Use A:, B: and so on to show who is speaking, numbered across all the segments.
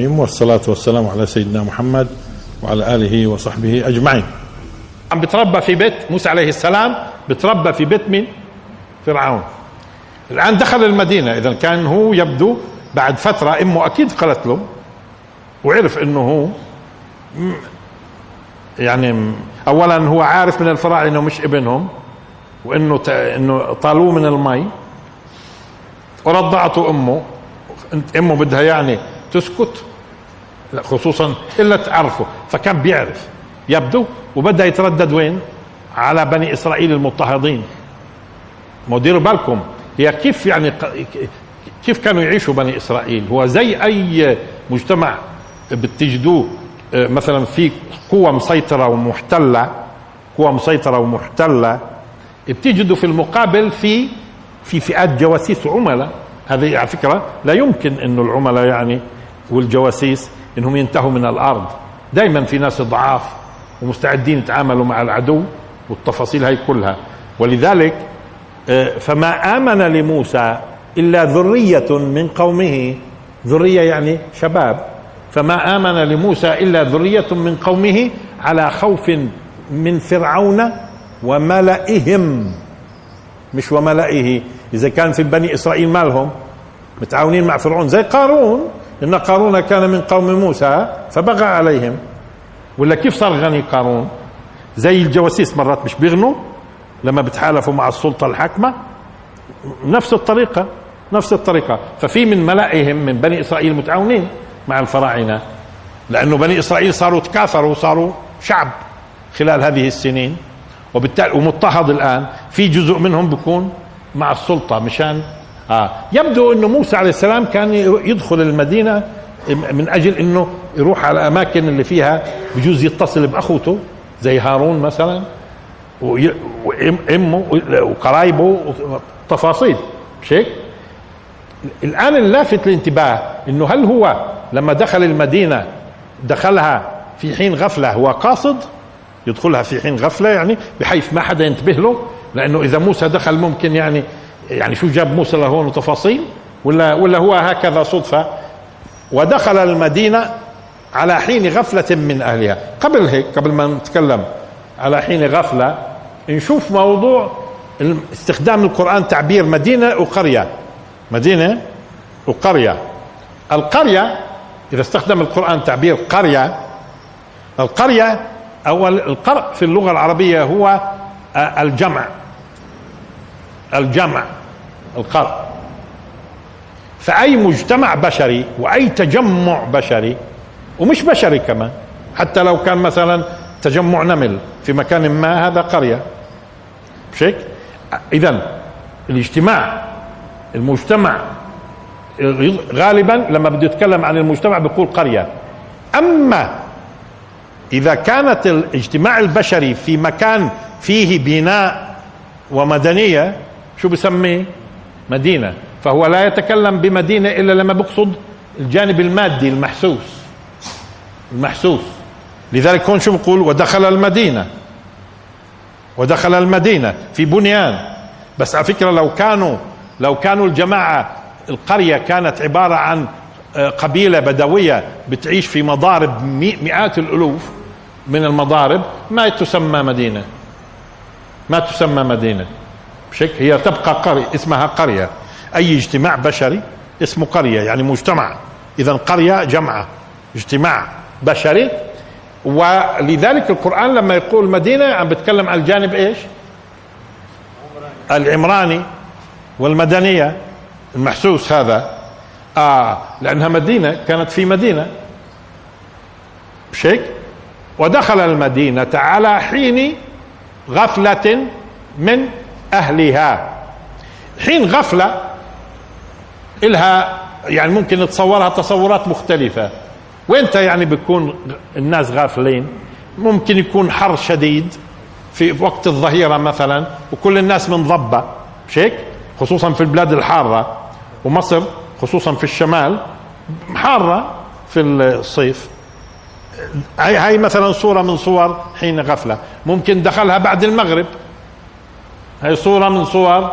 A: الرحيم والصلاة والسلام على سيدنا محمد وعلى آله وصحبه أجمعين.
B: عم بتربى في بيت موسى عليه السلام بتربى في بيت من فرعون. الآن دخل المدينة إذا كان هو يبدو بعد فترة أمه أكيد قالت له وعرف أنه هو يعني أولا هو عارف من الفراعنة أنه مش ابنهم وأنه أنه طالوه من المي. ورضعته أمه أمه بدها يعني تسكت. لا خصوصا إلا تعرفه. فكان بيعرف يبدو وبدأ يتردد وين؟ على بني إسرائيل المضطهدين. ما ديروا بالكم هي كيف يعني كيف كانوا يعيشوا بني إسرائيل؟ هو زي أي مجتمع بتجدوه مثلا في قوة مسيطرة ومحتلة قوة مسيطرة ومحتلة بتجدوا في المقابل في في فئات جواسيس وعملاء هذه على فكرة لا يمكن إنه العملاء يعني والجواسيس إنهم ينتهوا من الأرض. دائما في ناس ضعاف ومستعدين يتعاملوا مع العدو والتفاصيل هاي كلها. ولذلك آه، فما آمن لموسى إلا ذرية من قومه. ذرية يعني شباب. فما آمن لموسى إلا ذرية من قومه على خوف من فرعون وملئهم. مش وملئه. إذا كان في بني إسرائيل مالهم متعاونين مع فرعون. زي قارون. إن قارون كان من قوم موسى فبغى عليهم. ولا كيف صار غني قارون؟ زي الجواسيس مرات مش بيغنوا؟ لما بتحالفوا مع السلطة الحاكمة؟ نفس الطريقة نفس الطريقة. ففي من ملائهم من بني إسرائيل متعاونين مع الفراعنة لأنه بني إسرائيل صاروا تكاثروا وصاروا شعب خلال هذه السنين. وبالتالي ومضطهد الآن في جزء منهم بيكون مع السلطة مشان آه. يبدو إنه موسى عليه السلام كان يدخل المدينة من أجل إنه يروح على الاماكن اللي فيها بجوز يتصل بأخوته زي هارون مثلا وامه وقرايبه تفاصيل مش هيك؟ الآن اللافت الانتباه إنه هل هو لما دخل المدينة دخلها في حين غفلة هو قاصد؟ يدخلها في حين غفلة يعني بحيث ما حدا ينتبه له؟ لأنه إذا موسى دخل ممكن يعني يعني شو جاب موسى لهون وتفاصيل ولا ولا هو هكذا صدفة؟ ودخل المدينة على حين غفلة من أهلها. قبل هيك قبل ما نتكلم على حين غفلة نشوف موضوع استخدام القرآن تعبير مدينة وقرية. مدينة وقرية. القرية إذا استخدم القرآن تعبير قرية القرية أول القرء في اللغة العربية هو الجمع. الجمع. القرء فأي مجتمع بشري وأي تجمع بشري ومش بشري كمان حتى لو كان مثلا تجمع نمل في مكان ما هذا قرية. مش هيك؟ إذا الاجتماع المجتمع غالبا لما بده يتكلم عن المجتمع بيقول قرية. أما إذا كانت الاجتماع البشري في مكان فيه بناء ومدنية شو بسميه؟ مدينة. فهو لا يتكلم بمدينة إلا لما بقصد الجانب المادي المحسوس. المحسوس. لذلك هون شو بقول؟ ودخل المدينة. ودخل المدينة في بنيان. بس على فكرة لو كانوا لو كانوا الجماعة القرية كانت عبارة عن آه، قبيلة بدوية بتعيش في مضارب مئات الألوف من المضارب ما تسمى مدينة. ما تسمى مدينة. بشكل هي تبقى قرية اسمها قرية. أي اجتماع بشري اسمه قرية يعني مجتمع. إذا قرية جمعة اجتماع بشري. ولذلك القرآن لما يقول مدينة عم بتكلم عن الجانب إيش؟ العمراني والمدنية. المحسوس هذا. آه لأنها مدينة كانت في مدينة. مش هيك ودخل المدينة على حين غفلة من أهلها. حين غفلة إلها يعني ممكن نتصورها تصورات مختلفة. وإنت يعني بيكون الناس غافلين. ممكن يكون حر شديد في وقت الظهيرة مثلا وكل الناس منضبة مش هيك؟ خصوصا في البلاد الحارة. ومصر خصوصا في الشمال حارة في الصيف. هاي مثلا صورة من صور حين غفلة. ممكن دخلها بعد المغرب. هي صورة من صور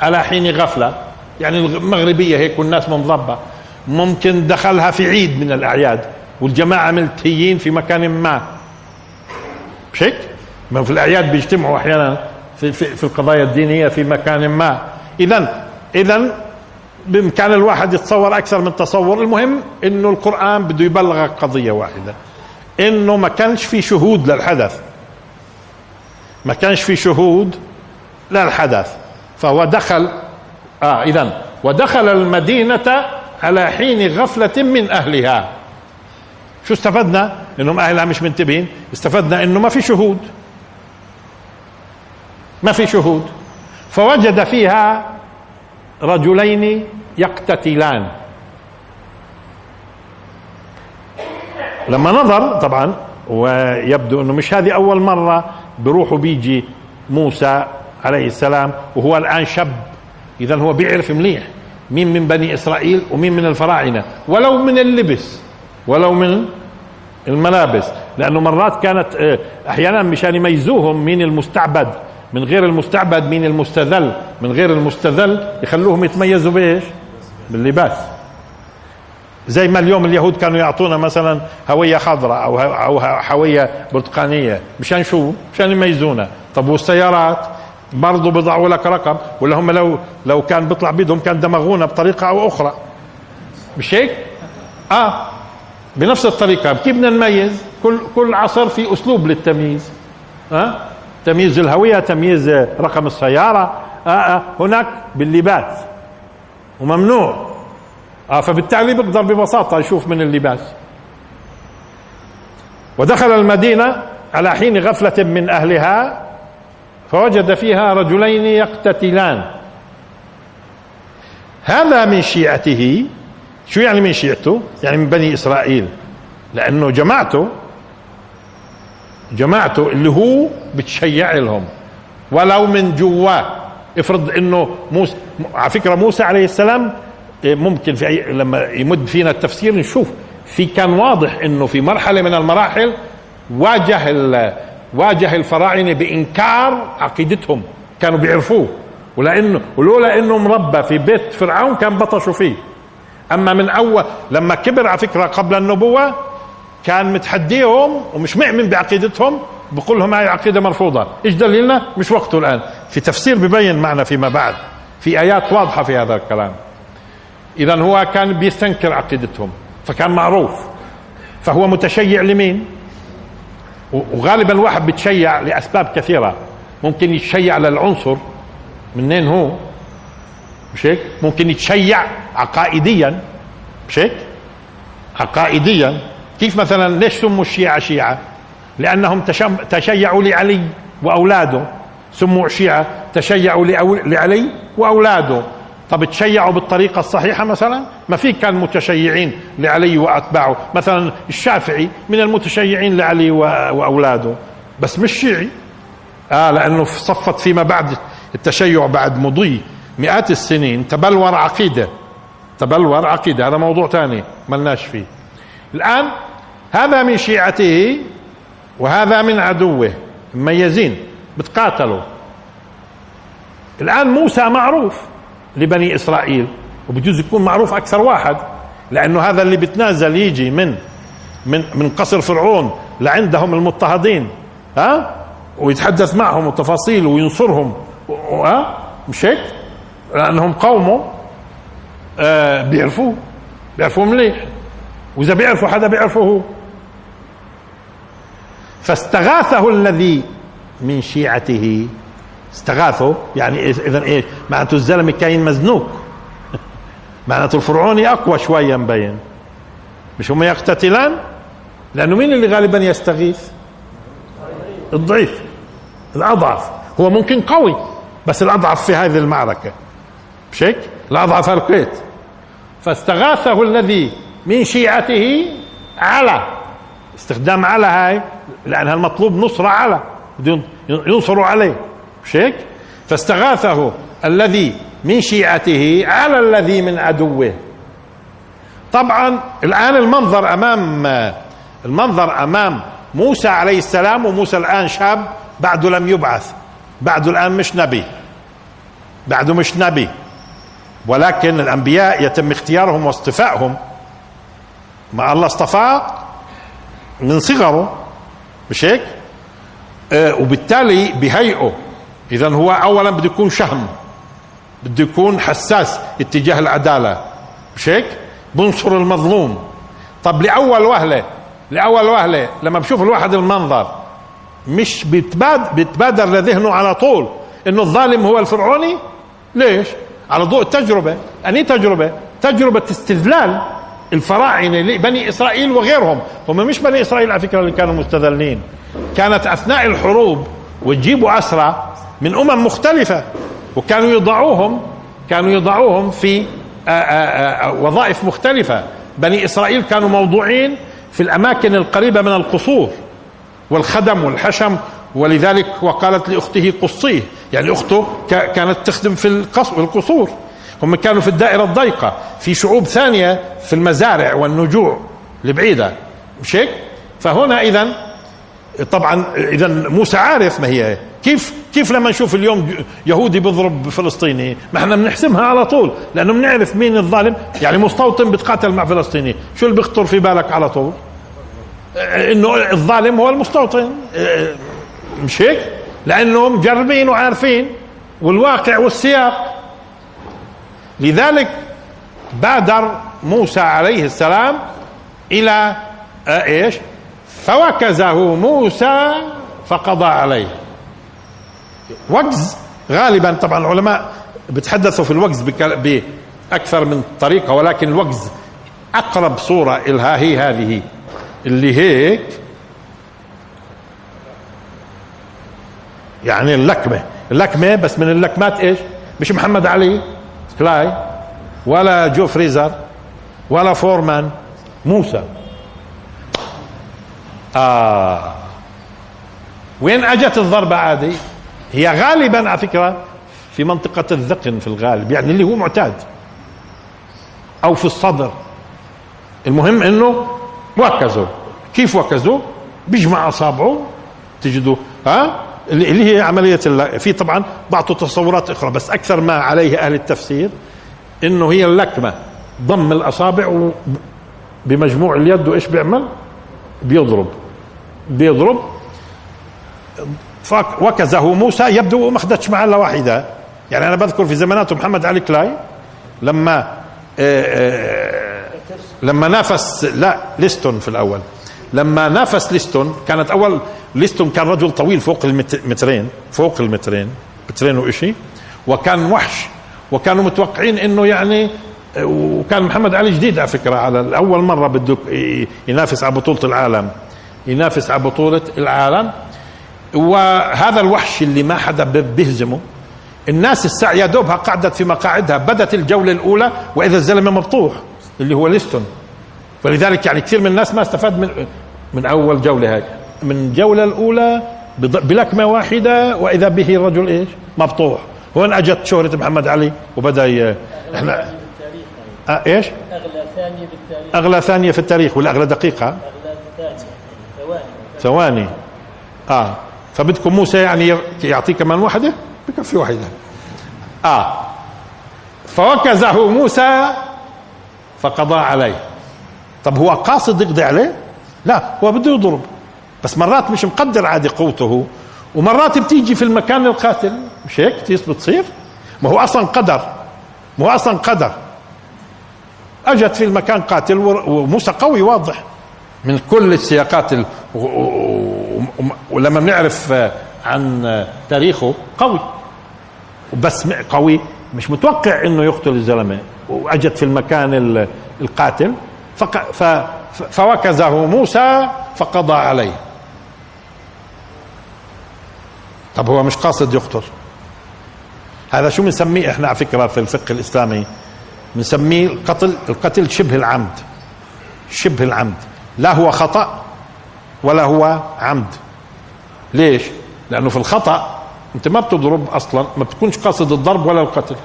B: على حين غفلة. يعني المغربية هيك والناس منضبة. ممكن دخلها في عيد من الأعياد والجماعة ملتهيين في مكان ما. مش هيك؟ في الأعياد بيجتمعوا أحيانا في, في, في القضايا الدينية في مكان ما. اذا اذا بإمكان الواحد يتصور أكثر من تصور. المهم إنه القرآن بده يبلغك قضية واحدة. إنه ما كانش في شهود للحدث. ما كانش في شهود للحدث فهو دخل آه اذا ودخل المدينة على حين غفلة من أهلها. شو استفدنا؟ إنهم أهلها مش منتبهين. استفدنا إنه ما في شهود. ما في شهود. فوجد فيها رجلين يقتتلان. لما نظر طبعا ويبدو إنه مش هذه أول مرة بروح وبيجي موسى عليه السلام وهو الآن شاب. اذا هو بيعرف مليح مين من بني إسرائيل ومين من الفراعنة. ولو من اللبس ولو من الملابس. لأنه مرات كانت آه، أحيانا مشان يميزوهم مين المستعبد. من غير المستعبد مين المستذل؟ من غير المستذل يخلوهم يتميزوا بإيش؟ باللباس. زي ما اليوم اليهود كانوا يعطونا مثلا هوية خضراء أو أو هويه برتقانية. مشان شو؟ مشان يميزونا. طب والسيارات؟ برضه بيضعوا لك رقم ولا هم لو لو كان بيطلع بيدهم كان دمغونا بطريقة أو أخرى مش هيك؟ آه بنفس الطريقة كيف بدنا نميز؟ كل كل عصر في أسلوب للتمييز ها؟ آه؟ تمييز الهوية تمييز رقم السيارة آه آه هناك باللباس وممنوع آه فبالتالي بيقدر ببساطة يشوف من اللباس ودخل المدينة على حين غفلة من أهلها فوجد فيها رجلين يقتتلان. هذا من شيعته. شو يعني من شيعته؟ يعني من بني إسرائيل. لأنه جماعته جماعته اللي هو بتشيع لهم. ولو من جواه افرض إنه موسى على فكرة موسى عليه السلام ممكن في أي لما يمد فينا التفسير نشوف. في كان واضح إنه في مرحلة من المراحل واجه واجه الفراعنة بإنكار عقيدتهم. كانوا بيعرفوه. ولأنه ولولا انه مربى في بيت فرعون كان بطشوا فيه. أما من اول لما كبر على فكرة قبل النبوة كان متحديهم ومش مؤمن بعقيدتهم بقول لهم هاي عقيدة مرفوضة. إيش دليلنا؟ مش وقته الآن. في تفسير ببين معنا فيما بعد. في آيات واضحة في هذا الكلام. اذا هو كان بيستنكر عقيدتهم فكان معروف. فهو متشيع لمين؟ وغالبا الواحد بتشيع لأسباب كثيرة. ممكن يتشيع للعنصر. منين هو؟ مش هيك؟ ممكن يتشيع عقائديا. مش هيك؟ عقائديا. كيف مثلا ليش سموا الشيعة شيعة؟ لأنهم تشيعوا لعلي وأولاده. سموا شيعة تشيعوا لعلي وأولاده. طب تشيعوا بالطريقة الصحيحة مثلا؟ ما في كان متشيعين لعلي وأتباعه. مثلا الشافعي من المتشيعين لعلي وأولاده. بس مش شيعي. آه لأنه صفت فيما بعد التشيع بعد مضي مئات السنين. تبلور عقيدة. تبلور عقيدة. هذا موضوع ثاني ملناش فيه. الآن هذا من شيعته وهذا من عدوه. مميزين. بتقاتلوا. الآن موسى معروف. لبني إسرائيل. وبجوز يكون معروف أكثر واحد لأنه هذا اللي بتنازل يجي من من من قصر فرعون لعندهم المضطهدين ها؟ ويتحدث معهم وتفاصيل وينصرهم ها؟ مش هيك؟ لأنهم قومه آه بيعرفوه بيعرفوه مليح. وإذا بيعرفوا حدا بيعرفه هو. فاستغاثه الذي من شيعته. استغاثه يعني اذا إيش معناته الزلمة كاين مزنوق. معناته الفرعوني أقوى شوية مبين مش هم يقتتلان؟ لأنه مين اللي غالبا يستغيث؟ الضعيف الأضعف. هو ممكن قوي بس الأضعف في هذه المعركة. مش هيك؟ الأضعف القيت. فاستغاثه الذي من شيعته على. استخدام على هاي لأنها المطلوب نصرة على. ينصروا عليه. مش هيك فاستغاثه الذي من شيعته على الذي من عدوه. طبعا الآن المنظر أمام المنظر أمام موسى عليه السلام وموسى الآن شاب بعده لم يبعث بعده الآن مش نبي بعده مش نبي. ولكن الأنبياء يتم اختيارهم واصطفائهم. مع الله اصطفاه من صغره مش هيك؟ آه وبالتالي بهيئه اذا هو اولا بده يكون شهم بده يكون حساس اتجاه العدالة مش هيك؟ بنصر المظلوم طب لأول وهلة لأول وهلة لما بشوف الواحد المنظر مش بيتبادر, بيتبادر لذهنه على طول إنه الظالم هو الفرعوني ليش؟ على ضوء التجربة أني تجربة؟ تجربة استذلال الفراعنة لبني إسرائيل وغيرهم هم مش بني إسرائيل على فكرة اللي كانوا مستذلين كانت أثناء الحروب وتجيبوا أسرى من أمم مختلفة. وكانوا يضعوهم كانوا يضعوهم في آآ آآ وظائف مختلفة. بني إسرائيل كانوا موضوعين في الأماكن القريبة من القصور والخدم والحشم ولذلك وقالت لأخته قصيه. يعني أخته كانت تخدم في القصور. هم كانوا في الدائرة الضيقة. في شعوب ثانية في المزارع والنجوع البعيده مش هيك؟ فهنا اذا طبعا اذا موسى عارف ما هي كيف كيف لما نشوف اليوم يهودي بيضرب فلسطيني؟ ما إحنا بنحسمها على طول لأنه بنعرف مين الظالم. يعني مستوطن بيتقاتل مع فلسطيني شو اللي بيخطر في بالك على طول؟ إنه الظالم هو المستوطن. مش هيك؟ لأنه مجربين وعارفين والواقع والسياق. لذلك بادر موسى عليه السلام إلى إيش؟ فوكزه موسى فقضى عليه. وكز غالبا طبعا العلماء بتحدثوا في الوكز بأكثر من طريقة ولكن الوكز أقرب صورة إلها هي هذه اللي هيك. يعني اللكمة اللكمة بس من اللكمات إيش؟ مش محمد علي كلاي ولا جو فريزر ولا فورمان موسى. آه. وين أجت الضربة عادي هي غالبا على فكرة في منطقة الذقن في الغالب يعني اللي هو معتاد أو في الصدر. المهم إنه وكزوا. كيف وكزوا؟ بيجمع أصابعه تجدوا ها؟ اللي هي عملية في طبعا بعض تصورات أخرى بس أكثر ما عليه أهل التفسير إنه هي اللكمة ضم الأصابع بمجموع اليد وإيش بيعمل؟ بيضرب. بيضرب. وكزه. موسى يبدو ما اخذتش معه الا واحدة. يعني أنا بذكر في زماناته محمد علي كلاي لما آآ آآ لما نافس لا ليستون في الأول. لما نافس ليستون كانت أول ليستون كان رجل طويل فوق المترين فوق المترين مترين وإشي. وكان وحش وكانوا متوقعين إنه يعني وكان محمد علي جديد على فكرة على اول مرة بده ينافس على بطولة العالم. ينافس على بطولة العالم. وهذا الوحش اللي ما حدا بيهزمه. الناس الساعة يا دوبها قعدت في مقاعدها بدت الجولة الأولى وإذا الزلمة مبطوح اللي هو ليستون. ولذلك يعني كثير من الناس ما استفاد من من أول جولة هاي. من الجولة الأولى بلكمة واحدة وإذا به الرجل إيش؟ مبطوح. هون أجت شهرة محمد علي وبدأ. إحنا آه إيش؟
C: أغلى ثانية بالتاريخ
B: أغلى ثانية في التاريخ ولا أغلى دقيقة؟
C: أغلى ثانية. ثواني.
B: ثواني. آه. فبدكم موسى يعني يعطيه كمان واحدة بكفي واحدة آه. فوكزه موسى فقضى عليه. طب هو قاصد يقضي عليه؟ لا هو بده يضرب. بس مرات مش مقدر عادي قوته ومرات بتيجي في المكان القاتل. مش هيك؟ بتصير. ما هو أصلا قدر. ما هو أصلا قدر. اجت في المكان قاتل وموسى قوي واضح. من كل السياقات. ولما بنعرف عن تاريخه قوي. بس قوي. مش متوقع إنه يقتل الزلمة. واجت في المكان القاتل. ف... فوكزه موسى فقضى عليه. طب هو مش قاصد يقتل؟ هذا شو بنسميه إحنا على فكرة في الفقه الإسلامي؟ بنسميه القتل القتل شبه العمد. شبه العمد. لا هو خطأ ولا هو عمد. ليش؟ لأنه في الخطأ أنت ما بتضرب أصلا ما بتكونش قاصد الضرب ولا القتل.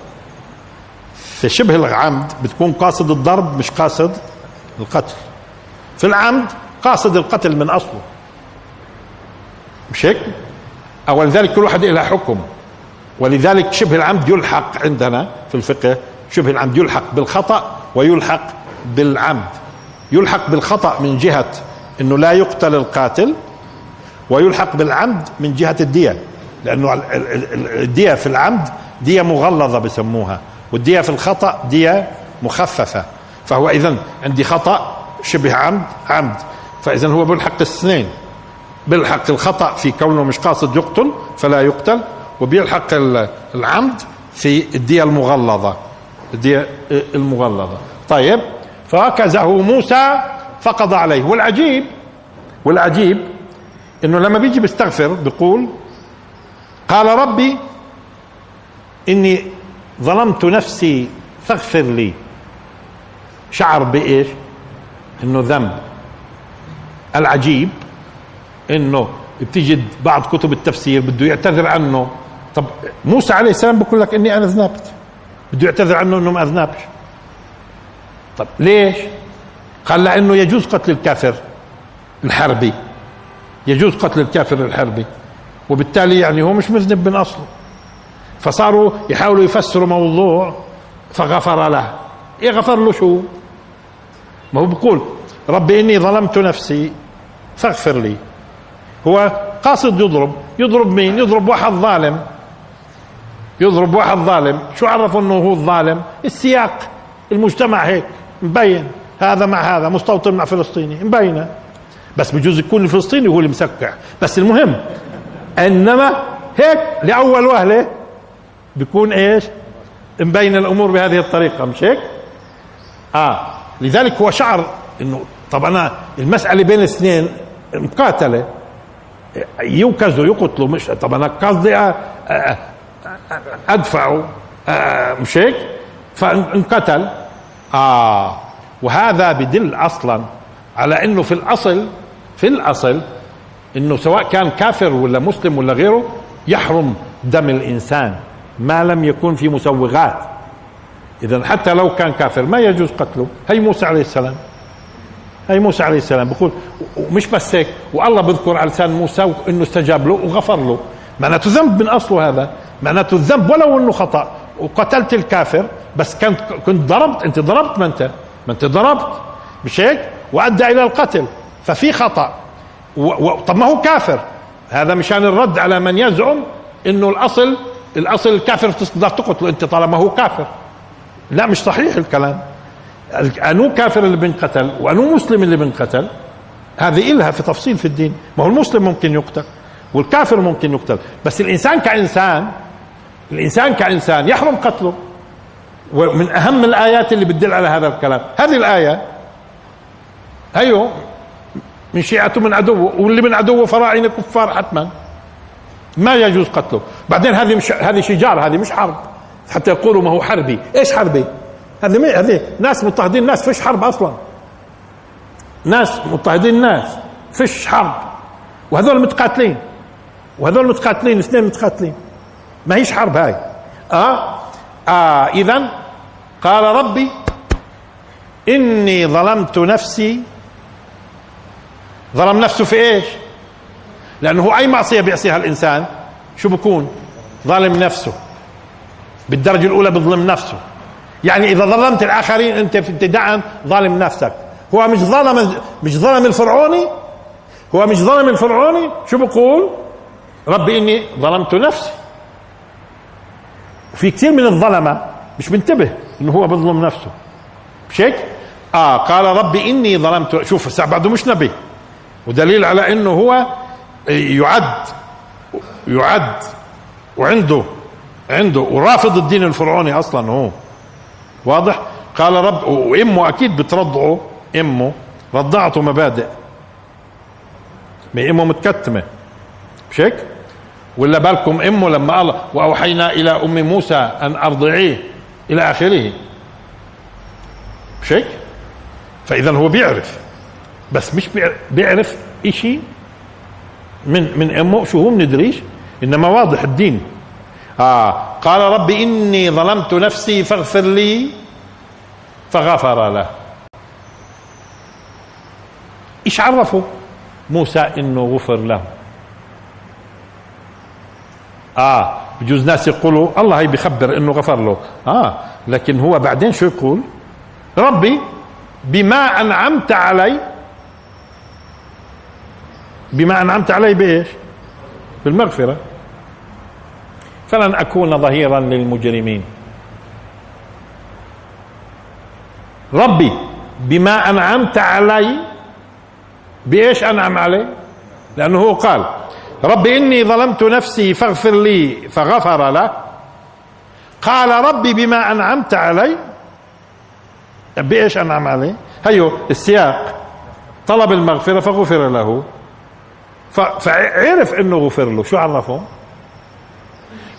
B: في شبه العمد بتكون قاصد الضرب مش قاصد القتل. في العمد قاصد القتل من أصله. مش هيك؟ ولذلك كل واحد له حكم. ولذلك شبه العمد يلحق عندنا في الفقه شبه العمد يلحق بالخطأ ويلحق بالعمد. يلحق بالخطأ من جهة إنه لا يقتل القاتل ويلحق بالعمد من جهة الدية ال- الدية في العمد دية مغلظة بسموها والدية في الخطأ دية مخففة فهو اذا عندي خطأ شبه عمد عمد فاذا هو بيلحق الاثنين بيلحق الخطأ في كونه مش قاصد يقتل فلا يقتل وبيلحق ال- العمد في الدية المغلظة الدية المغلظة. طيب فركزه موسى فقضى عليه. والعجيب والعجيب إنه لما بيجي بيستغفر بيقول قال ربي إني ظلمت نفسي فاغفر لي. شعر بإيش؟ إنه ذنب. العجيب إنه بتجد بعض كتب التفسير بده يعتذر عنه. طب موسى عليه السلام بيقول لك إني أنا ذنبت. بده يعتذر عنه إنه ما أذنبش. طب ليش؟ قال لأنه يجوز قتل الكافر الحربي. يجوز قتل الكافر الحربي. وبالتالي يعني هو مش مذنب من أصله. فصاروا يحاولوا يفسروا موضوع فغفر له. إيه غفر له شو؟ ما هو بيقول ربي إني ظلمت نفسي فاغفر لي. هو قاصد يضرب. يضرب مين؟ يضرب واحد ظالم. يضرب واحد ظالم. شو عرفوا إنه هو الظالم؟ السياق. المجتمع هيك. مبين. هذا مع هذا مستوطن مع فلسطيني. مبينة. بس بجوز يكون الفلسطيني هو اللي مسكع. بس المهم إنما هيك لأول وهلة بيكون إيش؟ مبين الأمور بهذه الطريقة. مش هيك؟ آه. لذلك هو شعر إنه طب أنا المسألة بين الاثنين مقاتلة. يوكزوا يقتلوا. مش طب أنا قصدي أ- ادفعه آه، مش هيك؟ فانقتل. آه. وهذا بدل أصلا على إنه في الأصل في الأصل إنه سواء كان كافر ولا مسلم ولا غيره يحرم دم الإنسان ما لم يكن في مسوغات. اذا حتى لو كان كافر ما يجوز قتله. هي موسى عليه السلام. هي موسى عليه السلام. بيقول ومش بس هيك. والله بذكر على لسان موسى إنه استجاب له وغفر له. معناته ذنب من أصله هذا. معناته الذنب ولو إنه خطأ. وقتلت الكافر بس كنت كنت ضربت انت ضربت ما انت ما انت ضربت. مش هيك؟ وأدى إلى القتل. ففي خطأ. طب ما هو كافر. هذا مشان الرد على من يزعم إنه الاصل الأصل الكافر تقدر تقتله أنت طالما هو كافر. لا مش صحيح الكلام. أنو كافر اللي بنقتل وأنو مسلم اللي بنقتل؟ هذه إلها في تفصيل في الدين. ما هو المسلم ممكن يقتل والكافر ممكن يقتل. بس الإنسان كإنسان الإنسان كإنسان يحرم قتله. ومن أهم الآيات اللي بتدل على هذا الكلام. هذه الآية هيو من شيعته من عدوه واللي من عدوه فراعنة كفار حتما. ما يجوز قتله. بعدين هذه مش هذه شجار هذه مش حرب. حتى يقولوا ما هو حربي. إيش حربي؟ هذه هذه ناس مضطهدين ناس فيش حرب أصلا. ناس مضطهدين ناس فيش حرب. وهذول متقاتلين. وهذول متقاتلين اثنين متقاتلين. ما هيش حرب هاي. آه, آه اذا قال ربي إني ظلمت نفسي. ظلم نفسه في إيش؟ لأنه هو أي معصية بيعصيها الإنسان؟ شو بكون؟ ظالم نفسه. بالدرجة الأولى بظلم نفسه. يعني إذا ظلمت الآخرين أنت ابتداء ظالم نفسك. هو مش ظلم مش ظلم الفرعوني؟ هو مش ظلم الفرعوني؟ شو بقول؟ ربي إني ظلمت نفسي. في كثير من الظلمة مش منتبه إنه هو بظلم نفسه. مش هيك؟ آه قال ربي إني ظلمت شوف بعده مش نبي. ودليل على إنه هو يعد يعد وعنده عنده ورافض الدين الفرعوني أصلا هو. واضح؟ قال رب وإمه أكيد بترضعه إمه. رضعته مبادئ. إمه متكتمة. مش هيك؟ ولا بالكم إمه لما قال وأوحينا إلى أم موسى أن أرضعيه إلى آخره. مش هيك فاذا هو بيعرف. بس مش بيعرف, إشي من من أمه. شو هو بندريش؟ إنما واضح الدين. آه قال ربي إني ظلمت نفسي فاغفر لي فغفر له. إيش عرفوا؟ موسى إنه غفر له آه بجوز ناس يقولوا الله هي بخبر إنه غفر له. آه لكن هو بعدين شو يقول؟ ربي بما أنعمت علي بما أنعمت علي بإيش؟ بالمغفرة. فلن أكون ظهيرا للمجرمين. ربي بما أنعمت علي بإيش أنعم علي لأنه هو قال ربي إني ظلمت نفسي فاغفر لي فغفر له. قال ربي بما أنعمت علي. بإيش أنعم عليه هيو السياق. طلب المغفرة فغفر له. فعرف إنه غفر له. شو عرفه؟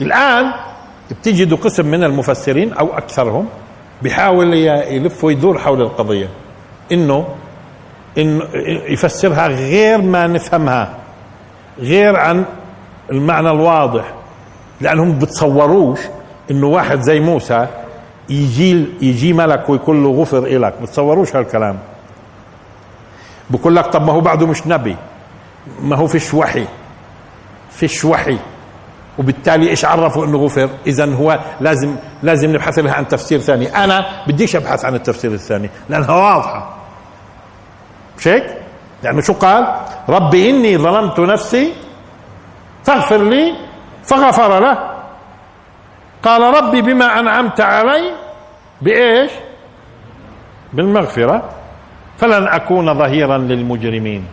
B: الآن بتجدوا قسم من المفسرين أو أكثرهم بيحاول يلف ويدور حول القضية. إنه انه يفسرها غير ما نفهمها. غير عن المعنى الواضح لأنهم بتصوروش إنه واحد زي موسى يجي يجي ملك ويقول له غفر إلك بتصوروش هالكلام. بقول لك طب ما هو بعده مش نبي ما هو فيش وحي فيش وحي. وبالتالي إيش عرفوا إنه غفر؟ اذا هو لازم لازم نبحث لها عن تفسير ثاني. أنا بديش أبحث عن التفسير الثاني لأنها واضحة. مش هيك؟ لأنه شو قال؟ ربي إني ظلمت نفسي فاغفر لي فغفر له. قال ربي بما أنعمت علي بإيش؟ بالمغفرة. فلن أكون ظهيرا للمجرمين.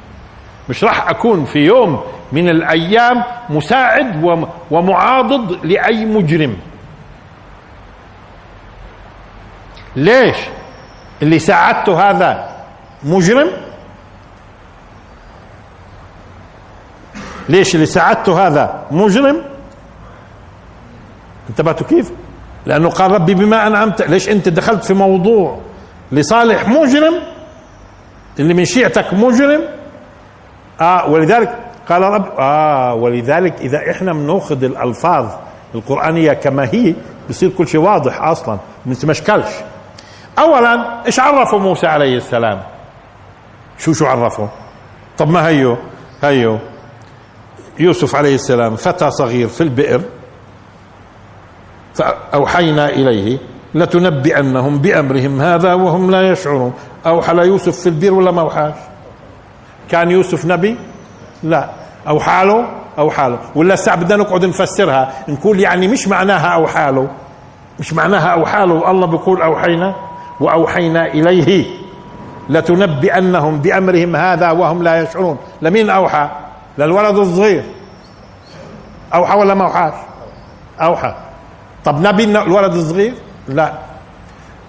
B: مش راح أكون في يوم من الأيام مساعد ومعاضد لأي مجرم. ليش؟ اللي ساعدته هذا مجرم؟ ليش اللي ساعدته هذا مجرم؟ انتبهتوا كيف؟ لأنه قال ربي بما أنعمت ليش أنت دخلت في موضوع لصالح مجرم؟ اللي من شيعتك مجرم؟ آه ولذلك قال رب آه ولذلك إذا إحنا بنأخذ الألفاظ القرآنية كما هي بصير كل شيء واضح أصلا ما تمشكلش اولا إيش عرفوا موسى عليه السلام؟ شو شو عرفوا طب ما هيو هيو. يوسف عليه السلام فتى صغير في البئر فأوحينا إليه لتنبئنهم بأمرهم هذا وهم لا يشعرون. أوحى ليوسف في البير ولا ما أوحاش؟ كان يوسف نبي؟ لا. أو حاله أو حاله ولا الساعة بدنا نقعد نفسرها نقول يعني مش معناها أو حاله مش معناها أو حاله الله بيقول أوحينا وأوحينا إليه لتنبئنهم بأمرهم هذا وهم لا يشعرون. لمين أوحى؟ للولد الصغير. أوحى ولا ما أوحاش أوحى طب نبي الولد الصغير؟ لا.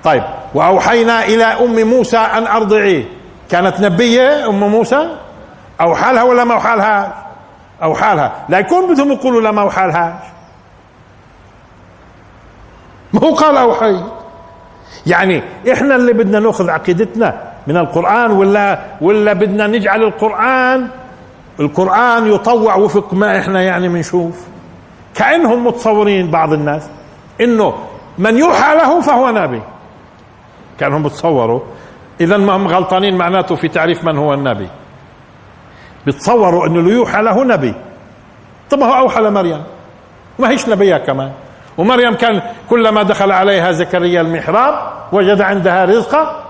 B: طيب وأوحينا إلى أم موسى أن أرضعيه. كانت نبية أم موسى؟ أو حالها ولا ما حالها أو حالها. لا يكون بدهم يقولوا لا ما حالها ما هو قال أوحي. يعني إحنا اللي بدنا نأخذ عقيدتنا من القرآن ولا ولا بدنا نجعل القرآن القرآن يطوع وفق ما إحنا يعني بنشوف كأنهم متصورين بعض الناس إنه من يوحى له فهو نبي. كأنهم بتصوروا. اذا ما هم غلطانين معناته في تعريف من هو النبي. بتصوروا إنه اللي يوحى له نبي. طب هو أوحى لمريم. ما هيش نبيه كمان. ومريم كان كلما دخل عليها زكريا المحراب وجد عندها رزقا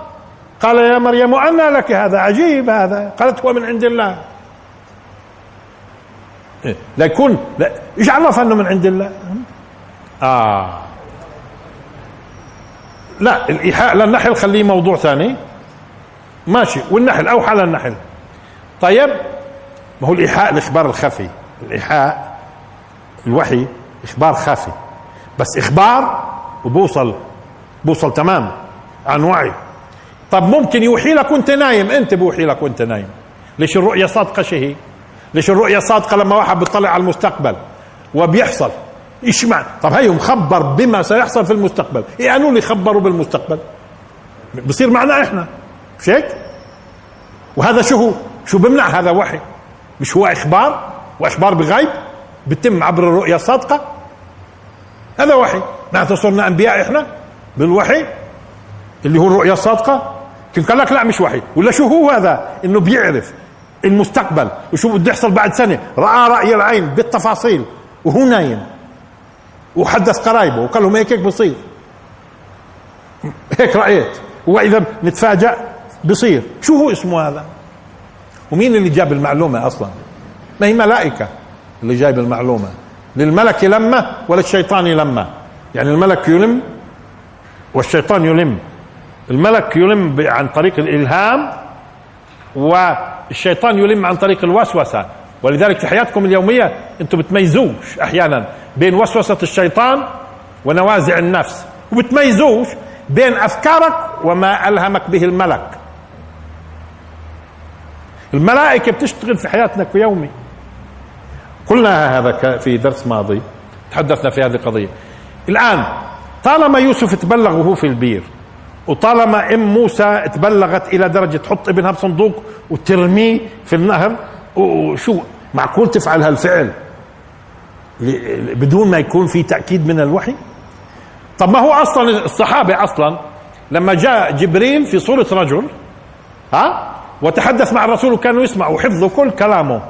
B: قال يا مريم أنى لك هذا عجيب هذا. قالت هو من عند الله. لا يكون لا إيش عرف انه من عند الله. آه. لا الإيحاء للنحل خليه موضوع ثاني. ماشي والنحل أوحى للنحل طيب ما هو الإيحاء الإخبار الخفي. الإيحاء الوحي إخبار خفي. بس إخبار وبوصل بوصل تمام عن وعي. طب ممكن يوحي لك وأنت نايم. أنت بوحي لك وأنت نايم. ليش الرؤية صادقة شهي ليش الرؤية صادقة لما واحد بيطلع على المستقبل وبيحصل؟ إيش معنى طب هي مخبر بما سيحصل في المستقبل. إيه قالوا لي خبروا بالمستقبل؟ بصير معنا إحنا. مش هيك؟ وهذا شو هو؟ شو بمنع هذا وحي؟ مش هو إخبار؟ وإخبار بغيب؟ بتم عبر الرؤيا الصادقة؟ هذا وحي. معناته صرنا أنبياء إحنا بالوحي اللي هو الرؤيا الصادقة. كنت قال لك لا مش وحي. ولا شو هو هذا؟ إنه بيعرف. المستقبل وشو بده يحصل بعد سنة. رأى رأي العين بالتفاصيل وهو نايم. وحدث قرايبه وقال لهم هيك هيك بصير. هيك رأيت. وإذا نتفاجأ بصير. شو هو اسمه هذا؟ ومين اللي جاب المعلومة أصلا؟ ما هي ملائكة اللي جايب المعلومة. للملك لمه ولا الشيطان لمه يعني الملك يلم والشيطان يلم. الملك يلم عن طريق الإلهام والشيطان يلم عن طريق الوسوسة. ولذلك في حياتكم اليومية أنتم بتميزوش أحيانا بين وسوسة الشيطان ونوازع النفس وبتميزوش بين أفكارك وما ألهمك به الملك. الملائكة بتشتغل في حياتنا في يومي. قلنا هذا في درس ماضي تحدثنا في هذه القضية. الآن طالما يوسف تبلغ وهو في البير وطالما إم موسى تبلغت إلى درجة تحط ابنها بصندوق وترميه في النهر وشو معقول تفعل هالفعل؟ بدون ما يكون في تأكيد من الوحي؟ طب ما هو أصلا الصحابة أصلا لما جاء جبريل في صورة رجل ها؟ وتحدث مع الرسول وكانوا يسمعوا وحفظوا كل كلامه.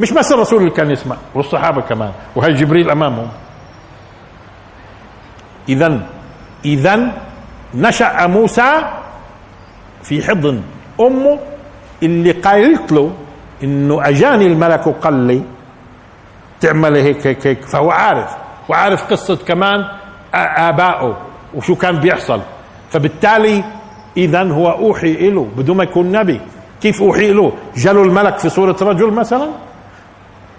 B: مش بس الرسول اللي كان يسمع والصحابة كمان وهي جبريل أمامهم. اذا اذا نشأ موسى في حضن أمه اللي قالت له إنه أجاني الملك وقال لي تعمل هيك هيك هيك. فهو عارف وعارف قصة كمان آبائه وشو كان بيحصل. فبالتالي اذا هو أوحي له بدون ما يكون نبي. كيف أوحي له جاله الملك في صورة رجل مثلا؟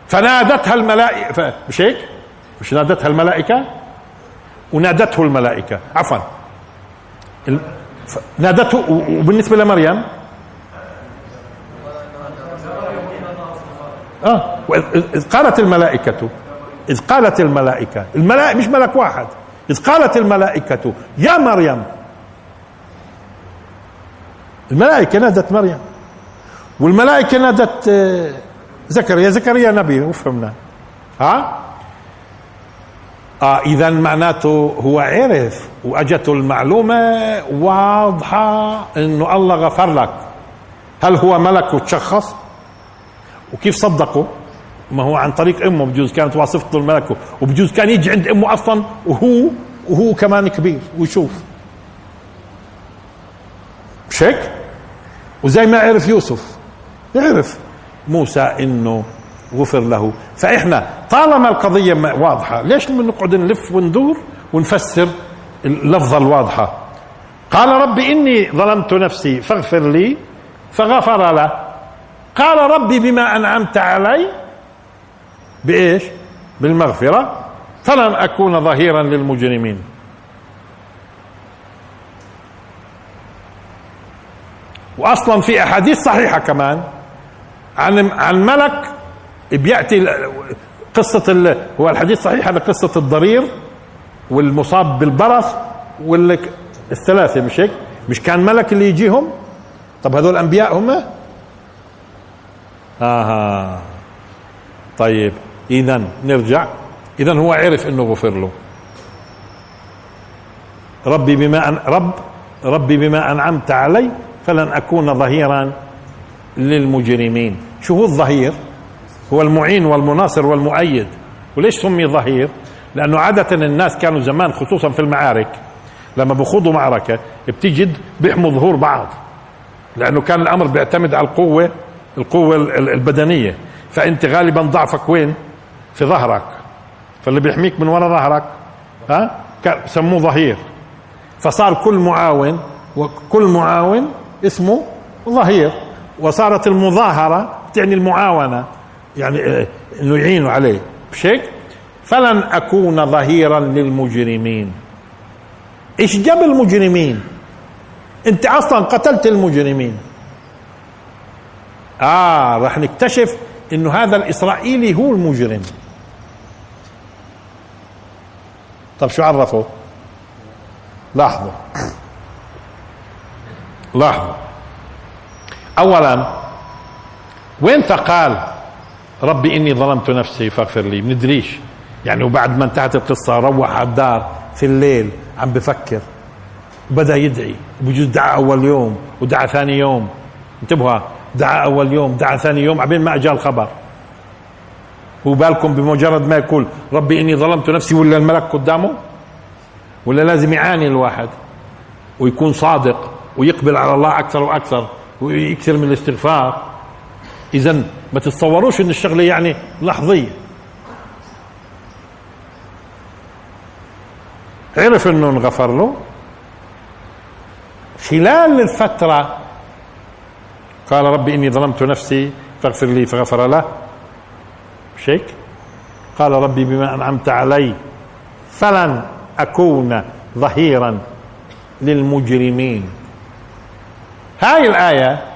B: فنادتها الملائكة مش هيك؟ مش نادتها الملائكة؟ ونادته الملائكة. عفوا. نادته وبالنسبة لمريم؟ آه. إذ قالت الملائكة إذ قالت الملائكة الملائكة مش ملك واحد إذ قالت الملائكة يا مريم. الملائكة نادت مريم. والملائكة نادت آه، زكريا زكريا نبي وفهمنا. ها؟ آه إذا معناته هو عرف وأجته المعلومة واضحة إنه الله غفر لك. هل هو ملك وتشخص؟ وكيف صدقوا ما هو عن طريق أمه بجوز كانت واصفته الملك وبجوز كان يجي عند أمه أصلا وهو وهو كمان كبير ويشوف. مش هيك؟ وزي ما عرف يوسف يعرف موسى إنه غفر له. فإحنا طالما القضية واضحة ليش نقعد نلف وندور ونفسر اللفظة الواضحة؟ قال رب إني ظلمت نفسي فاغفر لي. فغفر له. قال ربي بما أنعمت علي بإيش؟ بالمغفرة. فلن أكون ظهيرا للمجرمين. واصلا في أحاديث صحيحة كمان عن عن ملك بيأتي قصة هو الحديث صحيح هذا قصة الضرير والمصاب بالبرص والثلاثه مش هيك؟ مش كان ملك اللي يجيهم؟ طب هذول أنبياء هم؟ آها. طيب اذا نرجع. اذا هو عرف إنه غفر له. ربي بما أن رب ربي بما أنعمت علي فلن أكون ظهيرا للمجرمين. شو هو الظهير؟ هو المعين والمناصر والمؤيد. وليش سمي ظهير؟ لأنه عادة الناس كانوا زمان خصوصا في المعارك لما بخوضوا معركة بتجد بيحموا ظهور بعض. لأنه كان الأمر بيعتمد على القوة القوة البدنية. فأنت غالبا ضعفك وين؟ في ظهرك. فاللي بيحميك من وراء ظهرك ها؟ سموه ظهير. فصار كل معاون وكل معاون اسمه ظهير. وصارت المظاهرة تعني المعاونة. يعني آه، انه يعينوا عليه. مش هيك؟ فلن أكون ظهيرا للمجرمين. إيش جاب المجرمين؟ أنت أصلا قتلت المجرمين. آه راح نكتشف إنه هذا الإسرائيلي هو المجرم. طب شو عرفه لاحظوا. لاحظوا. اولا وين فقال ربي إني ظلمت نفسي فاغفر لي. بندريش يعني وبعد ما انتهت القصة روح على الدار في الليل عم بفكر. بدأ يدعي. بجوز دعا أول يوم ودعا ثاني يوم. انتبهوا دعا أول يوم دعا ثاني يوم عبين ما اجى الخبر. هو بالكم بمجرد ما يقول ربي إني ظلمت نفسي ولا الملك قدامه؟ ولا لازم يعاني الواحد؟ ويكون صادق ويقبل على الله أكثر وأكثر ويكثر من الاستغفار. اذا ما تتصوروش إن الشغلة يعني لحظية. عرف إنه انغفر له؟ خلال الفترة قال ربي إني ظلمت نفسي فاغفر لي فغفر له. مش هيك؟ قال ربي بما أنعمت علي فلن أكون ظهيرا للمجرمين. هاي الآية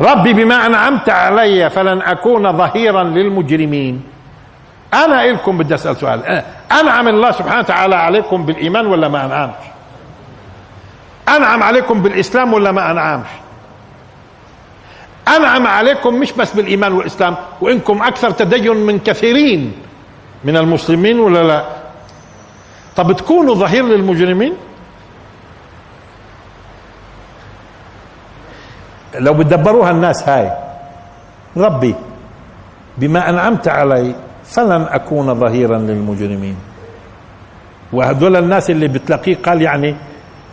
B: ربي بما انعمت علي فلن أكون ظهيرا للمجرمين. أنا إلكم بدي أسأل سؤال. أنعم الله سبحانه وتعالى عليكم بالإيمان ولا ما أنعمش؟ أنعم عليكم بالإسلام ولا ما أنعمش؟ أنعم عليكم مش بس بالإيمان والإسلام وإنكم أكثر تدين من كثيرين من المسلمين ولا لا؟ طب تكونوا ظهير للمجرمين؟ لو بتدبروها الناس هاي ربي بما أنعمت علي فلن أكون ظهيرا للمجرمين. وهذول الناس اللي بتلاقيه قال يعني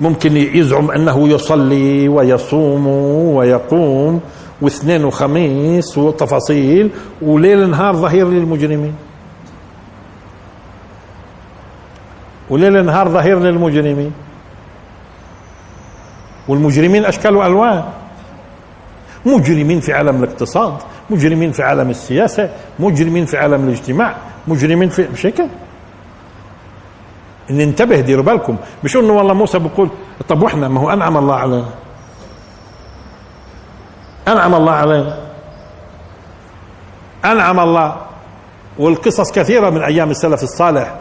B: ممكن يزعم أنه يصلي ويصوم ويقوم واثنين وخميس وتفاصيل وليل نهار ظهير للمجرمين. وليل نهار ظهير للمجرمين. والمجرمين أشكال وألوان. مجرمين في عالم الاقتصاد مجرمين في عالم السياسة مجرمين في عالم الاجتماع مجرمين في مش هيك إن انتبه ديروا بالكم. مش إنه والله موسى بيقول طب وإحنا؟ ما هو أنعم الله علينا. أنعم الله علينا. أنعم الله. والقصص كثيرة من أيام السلف الصالح.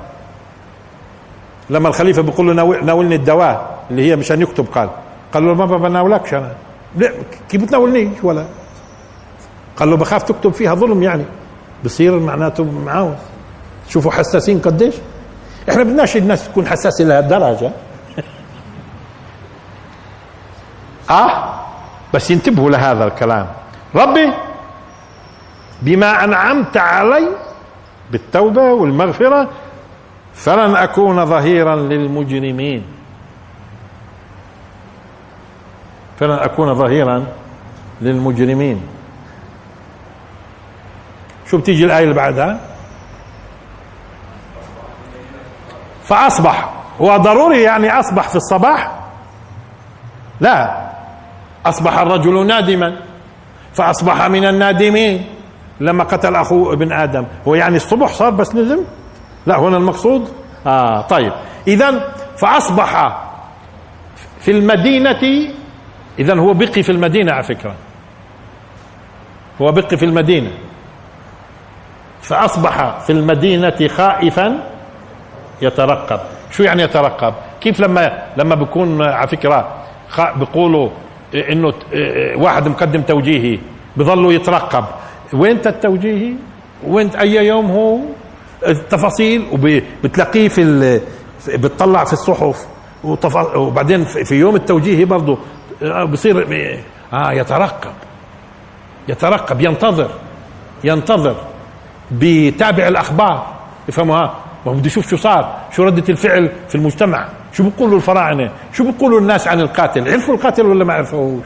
B: لما الخليفة بيقول له ناولني الدواء اللي هي مشان يكتب قال. قال له ما بناولكش أنا. كيف بتناولنيش ولا؟ قال له بخاف تكتب فيها ظلم يعني. بصير معناته معاون شوفوا حساسين قديش. إحنا بدناش الناس تكون حساسة لهالدرجه آه؟ بس ينتبهوا لهذا الكلام. ربي بما أنعمت علي بالتوبة والمغفرة فلن أكون ظهيرا للمجرمين. فلن أكون ظهيرا للمجرمين. شو بتيجي الآية اللي بعدها. فأصبح هو ضروري يعني أصبح في الصباح؟ لا. أصبح الرجل نادما. فأصبح من النادمين لما قتل أخوه ابن آدم. هو يعني الصبح صار بس ندم لا هنا المقصود. آه طيب. اذا فأصبح في المدينة اذا هو بقي في المدينة على فكرة. هو بقي في المدينة. فأصبح في المدينة خائفا يترقب. شو يعني يترقب؟ كيف لما لما بيكون على فكرة بيقولوا إنه واحد مقدم توجيهي بظلوا يترقب. وين التوجيهي؟ وين أي يوم هو؟ التفاصيل. وبتلاقيه في بتطلع في الصحف. وبعدين في يوم التوجيهي برضه بصير آه يترقب. يترقب ينتظر ينتظر بيتابع الأخبار. يفهموها؟ ما بده يشوف شو صار شو ردة الفعل في المجتمع شو بيقولوا الفراعنة شو بيقولوا الناس عن القاتل. عرفوا القاتل ولا ما عرفوش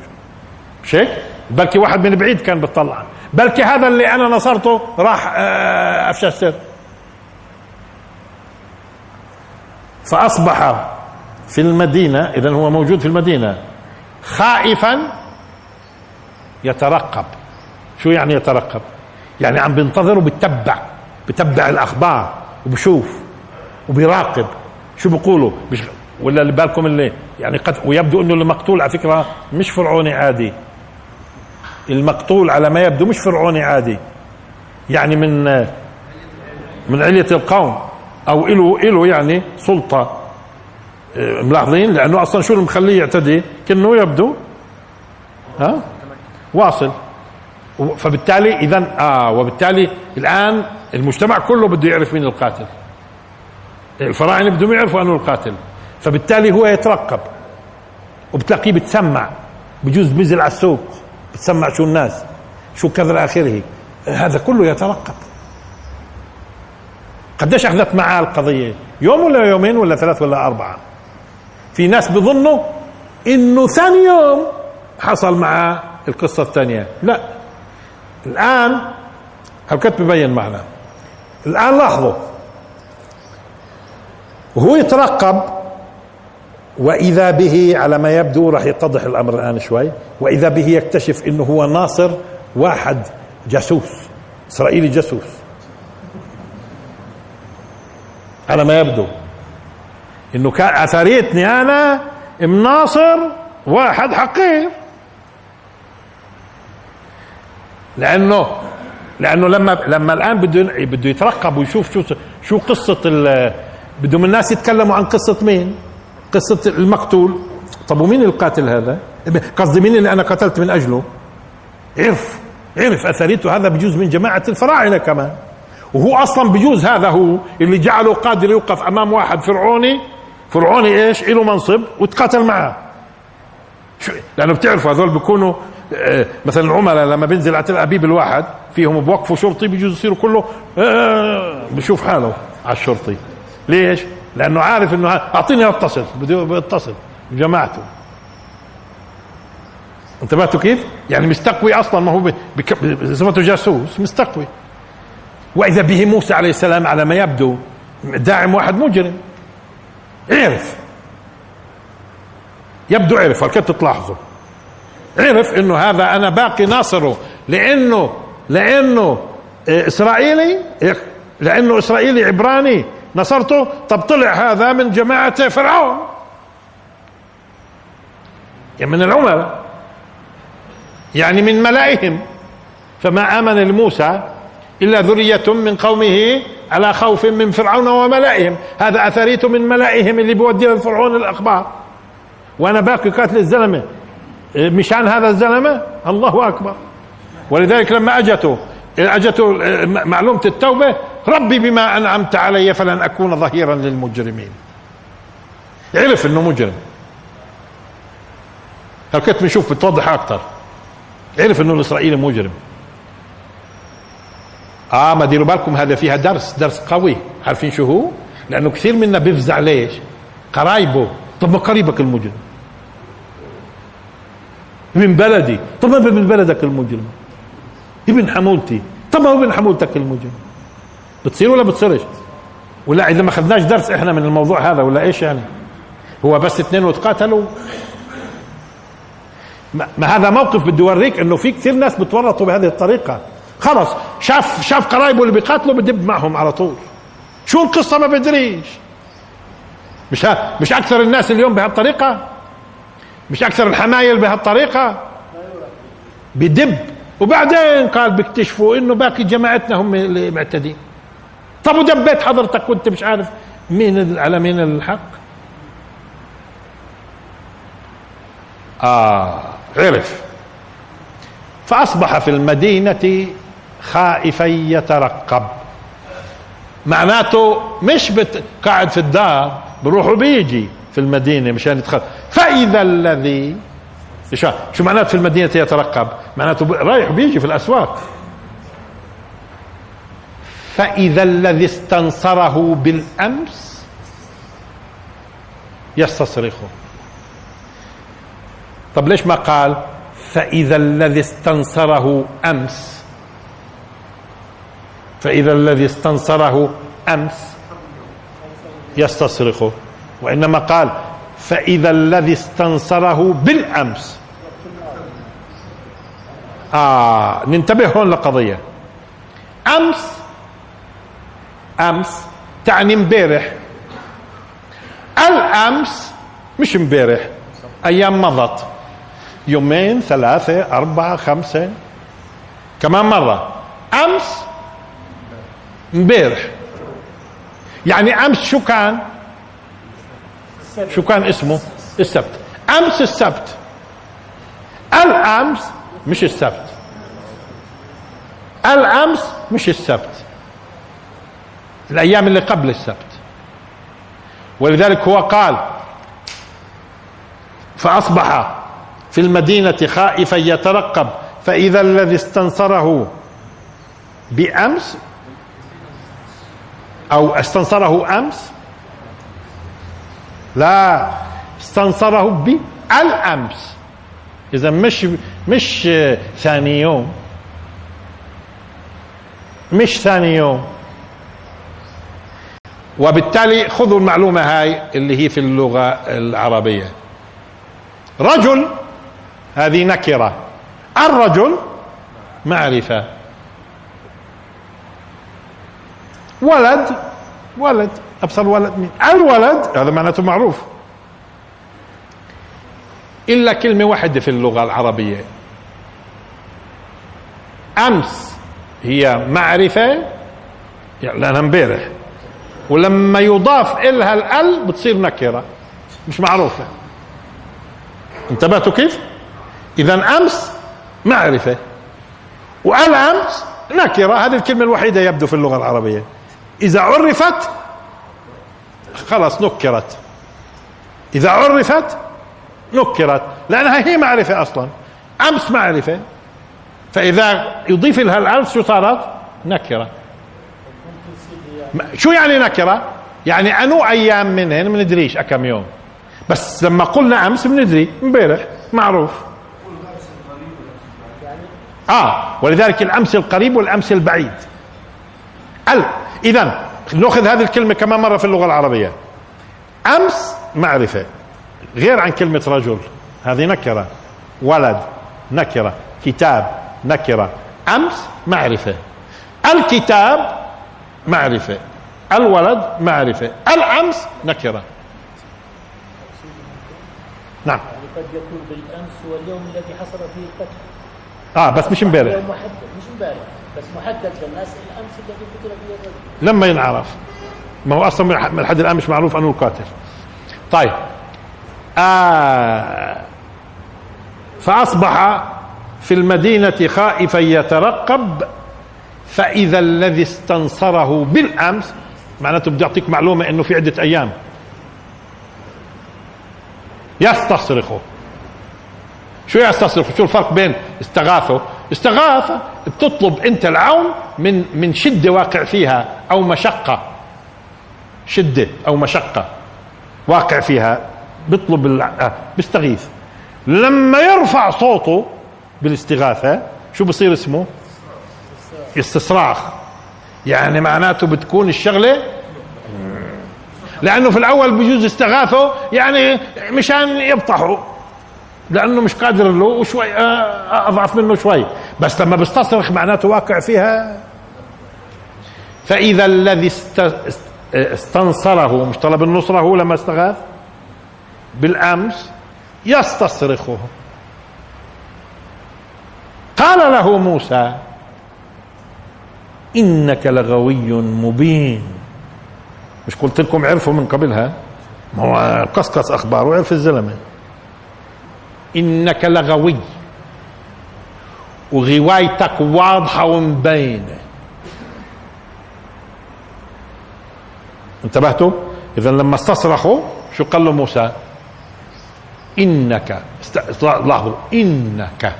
B: مش هيك؟ بلكي واحد من بعيد كان بيطلع. بلكي هذا اللي أنا نصرته راح آه، أفشى السر. فأصبح في المدينة اذا هو موجود في المدينة. خائفا يترقب. شو يعني يترقب؟ يعني عم بينتظر وبتبع بتبع الأخبار وبشوف وبيراقب. شو بيقولوا؟ مش ولا اللي بالكم اللي يعني قد ويبدو إنه المقتول على فكرة مش فرعوني عادي. المقتول على ما يبدو مش فرعوني عادي. يعني من من علية القوم أو له له يعني سلطة. آه، ملاحظين؟ لأنه أصلا شو اللي مخليه يعتدي؟ كأنه يبدو. ها؟ واصل. فبالتالي اذا آه وبالتالي الآن المجتمع كله بده يعرف مين القاتل. الفراعنه بدهم يعرفوا أنه القاتل. فبالتالي هو يترقب. وبتلاقيه بتسمع. بجوز بنزل على السوق. بتسمع شو الناس. شو كذا آخره. هذا كله يترقب. قديش أخذت معاه القضية؟ يوم ولا يومين ولا ثلاث ولا أربعة؟ في ناس بيظنوا إنه ثاني يوم حصل معاه القصة الثانية. لا. الآن هالكتب ببين معنا. الآن لاحظوا. وهو يترقب وإذا به على ما يبدو راح يتضح الأمر الآن شوي. وإذا به يكتشف أنه هو ناصر واحد جاسوس إسرائيلي جاسوس. على ما يبدو. إنه كان أثريتني أنا مناصر واحد حقير لأنه لأنه لما لما الآن بده بده يترقب ويشوف شو شو قصة بدهم الناس يتكلموا عن قصة مين؟ قصة المقتول طب ومين القاتل هذا؟ قصدي مين اللي أنا قتلت من أجله؟ عرف عرف أثريته هذا بجوز من جماعة الفراعنة كمان وهو أصلا بجوز هذا هو اللي جعله قادر يوقف أمام واحد فرعوني فرعوني إيش؟ له منصب وتقاتل معه. شو؟ لأنه بتعرفوا هذول بيكونوا آه، مثلا العملاء لما بينزل على تل أبيب الواحد فيهم بوقفوا شرطي بيجوز يصيروا كله آه، بشوف حاله على الشرطي. ليش؟ لأنه عارف إنه أعطيني اتصل بده يتصل بجماعته. انتبهتوا كيف؟ يعني مستقوي أصلا ما هو بصفته جاسوس مستقوي. وإذا به موسى عليه السلام على ما يبدو داعم واحد مجرم. عرف. يبدو عرف هالكت تلاحظوا عرف إنه هذا أنا باقي ناصره لأنه لأنه إسرائيلي لأنه إسرائيلي عبراني. نصرته طب طلع هذا من جماعة فرعون. يعني من العملاء. يعني من ملائهم. فما آمن لموسى إلا ذرية من قومه على خوف من فرعون وملائهم. هذا أثريت من ملائهم اللي بيودي لفرعون الأخبار. وأنا باقي قاتل الزلمة. مشان هذا الزلمة؟ الله أكبر. ولذلك لما اجته اجته معلومة التوبة ربي بما أنعمت علي فلن أكون ظهيرا للمجرمين. عرف إنه مجرم. كنت بنشوف بتوضح أكثر عرف إنه الإسرائيلي مجرم. آه ما ديروا بالكم هذا فيها درس درس قوي. عارفين شو هو؟ لأنه كثير منا بيفزع ليش؟ قرايبه. طب ما قريبك المجرم. من بلدي. طب ما من بلدك المجرم؟ ابن حمولتي. طب ما هو ابن حمولتك المجرم؟ بتصير ولا بتصيرش؟ ولا إذا ما اخذناش درس إحنا من الموضوع هذا ولا إيش يعني؟ هو بس اثنين وتقاتلوا. ما هذا موقف بدي اوريك إنه في كثير ناس بتورطوا بهذه الطريقة. خلص شاف شاف قرايبه اللي بيقاتلوا بدب معهم على طول. شو القصة ما بدريش. مش مش أكثر الناس اليوم بهالطريقة؟ مش أكثر الحمايل بهالطريقة؟ بدب. وبعدين قال بيكتشفوا إنه باقي جماعتنا هم اللي معتدين. طب ودبيت حضرتك وأنت مش عارف مين على مين الحق؟ آه عرف. فأصبح في المدينة خائفا يترقب. معناته مش. قاعد في الدار بروح وبيجي في المدينة مشان يدخل فإذا الذي شو شو معناته في المدينة يترقب؟ معناته رايح وبيجي في الأسواق. فإذا الذي استنصره بالأمس يستصرخه. طب ليش ما قال؟ فإذا الذي استنصره أمس فإذا الذي استنصره أمس يستصرخه وإنما قال فإذا الذي استنصره بالأمس. آه ننتبه هون لقضية. أمس أمس تعني امبارح. الأمس مش امبارح أيام مضت. يومين ثلاثة أربعة خمسة. كمان مرة. أمس امبارح. يعني أمس شو كان؟ شو كان اسمه؟ السبت. أمس السبت. الأمس مش السبت. الأمس مش السبت. الأيام اللي قبل السبت. ولذلك هو قال فأصبح في المدينة خائفا يترقب فإذا الذي استنصره بأمس أو استنصره أمس؟ لا استنصره بالامس إذا مش مش ثاني يوم. مش ثاني يوم. وبالتالي خذوا المعلومة هاي اللي هي في اللغة العربية. رجل هذه نكرة. الرجل معرفة. ولد ولد أبصر ولد مين؟ الولد هذا معناته معروف. إلا كلمة واحدة في اللغة العربية. أمس هي معرفة يعني لأنها امبارح. ولما يضاف إلها الأل بتصير نكرة. مش معروفة. انتبهتوا كيف؟ إذا أمس معرفة. وألأمس نكرة. هذه الكلمة الوحيدة يبدو في اللغة العربية. إذا عرفت خلاص نكرت. إذا عرفت نكرت. لأنها هي معرفة أصلا. أمس معرفة. فإذا يضيف لها الألف شو صارت؟ نكرة. شو يعني نكرة؟ يعني أنو أيام منهن ما ندريش أكم يوم. بس لما قلنا أمس بندري امبارح معروف. آه ولذلك الأمس القريب والأمس البعيد. ال اذا نأخذ هذه الكلمة كمان مرة في اللغة العربية. أمس معرفة غير عن كلمة رجل. هذه نكرة. ولد نكرة. كتاب نكرة. أمس معرفة. الكتاب معرفة. الولد معرفة. الأمس نكرة. نعم.
C: يعني قد يكون بالأمس هو اليوم الذي حصل فيه القتل.
B: آه بس مش امبارح.
C: مش امبارح. بس محدد للناس الأمس الذي قتل فيه الرجل
B: لما ينعرف. ما هو أصلا لحد الان مش معروف أنه القاتل. طيب. آه فأصبح في المدينة خائفا يترقب فإذا الذي استنصره بالأمس معناته بدي اعطيك معلومة إنه في عدة أيام. يستصرخه شو يستصرخ شو الفرق بين استغاثه استغاثة بتطلب انت العون من من شدة واقع فيها أو مشقة. شدة أو مشقة واقع فيها بيطلب بيستغيث. لما يرفع صوته بالاستغاثة شو بصير اسمه؟ استصراخ يعني معناته بتكون الشغلة لأنه في الأول بجوز استغاثه يعني مشان يبطحوا لأنه مش قادر له وشوي آه، أضعف منه شوي. بس لما بستصرخ معناته واقع فيها. فإذا الذي است- است- استنصره مش طلب النصرة هو لما استغاث بالأمس يستصرخه. قال له موسى إنك لغوي مبين. مش قلت لكم عرفوا من قبلها ما هو قصقص أخبار وعرف الزلمة. إنك لغوي. وغوايتك واضحة ومبينة. انتبهتوا؟ اذا لما استصرخوا شو قال له موسى؟ إنك. لاحظوا إنك.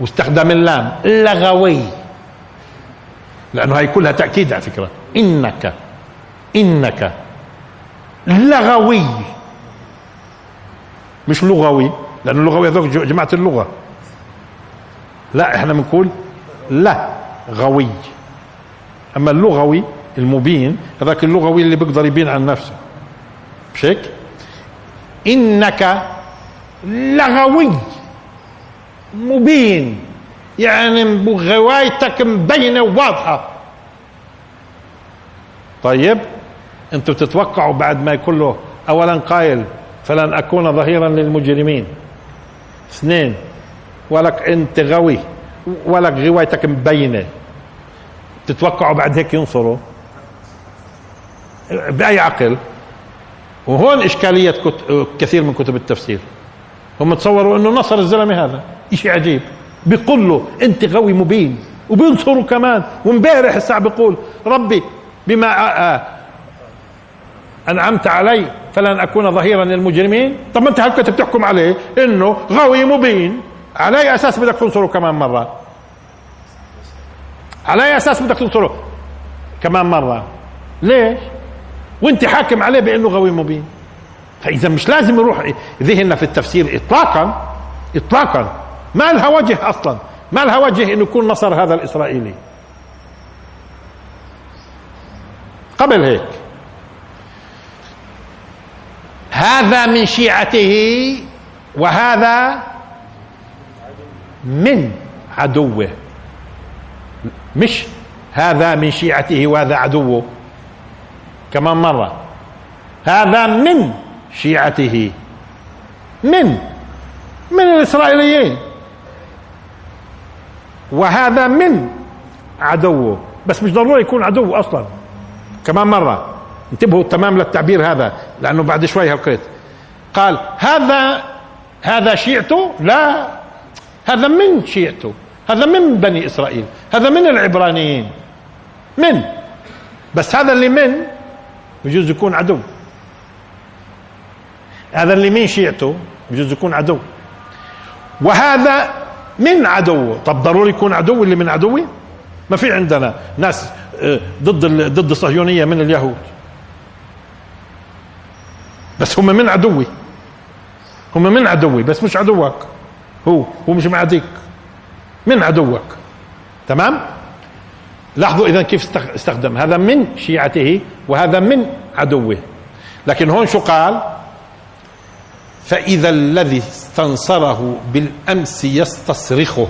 B: واستخدم اللام لغوي. لأنه هي كلها تأكيد على فكرة. إنك إنك. لغوي. مش لغوي لأنه لغوي هذوك جماعة اللغة. لا إحنا بنقول لا غوي. أما اللغوي المبين هذاك اللغوي اللي بيقدر يبين عن نفسه. مش هيك؟ إنك لغوي. مبين. يعني غوايتك مبينة وواضحة. طيب أنتم بتتوقعوا بعد ما يكون له اولا قائل فلن أكون ظهيرا للمجرمين. اثنين ولك أنت غوي ولك غوايتك مبينة. تتوقعوا بعد هيك ينصروا؟ بأي عقل؟ وهون إشكالية كت... كثير من كتب التفسير. هم تصوروا إنه نصر الزلمة هذا شيء عجيب. بيقول له أنت غوي مبين وبينصروا كمان. وامبارح الساعة بيقول ربي بما أنعمت علي فلن أكون ظهيرا للمجرمين. طب ما أنت هل كنت بتحكم عليه؟ إنه غوي مبين. على أي أساس بدك تنصره كمان مرة؟ على أي أساس بدك تنصره كمان مرة؟ ليش؟ وأنت حاكم عليه بأنه غوي مبين. فإذا مش لازم يروح ذهننا في التفسير اطلاقا اطلاقا. ما لها وجه أصلا. ما لها وجه إنه يكون نصر هذا الإسرائيلي. قبل هيك. هذا من شيعته وهذا من عدوه. مش هذا من شيعته وهذا عدوه. كمان مرة. هذا من شيعته. من من الإسرائيليين. وهذا من عدوه. بس مش ضروري يكون عدو أصلا. كمان مرة. انتبهوا تمام للتعبير هذا لأنه بعد شوي هقيت قال هذا هذا شيعته؟ لا. هذا من شيعته؟ هذا من بني إسرائيل؟ هذا من العبرانيين؟ من؟ بس هذا اللي من بجوز يكون عدو. هذا اللي من شيعته بجوز يكون عدو. وهذا من عدوه طب ضروري يكون عدو اللي من عدوي؟ ما في عندنا ناس آه، ضد ضد الصهيونية من اليهود. بس هم من عدوي. هم من عدوي بس مش عدوك. هو هو مش معاديك من عدوك. تمام؟ لاحظوا اذا كيف استخدم. هذا من شيعته وهذا من عدوه. لكن هون شو قال؟ فإذا الذي استنصره بالأمس يستصرخه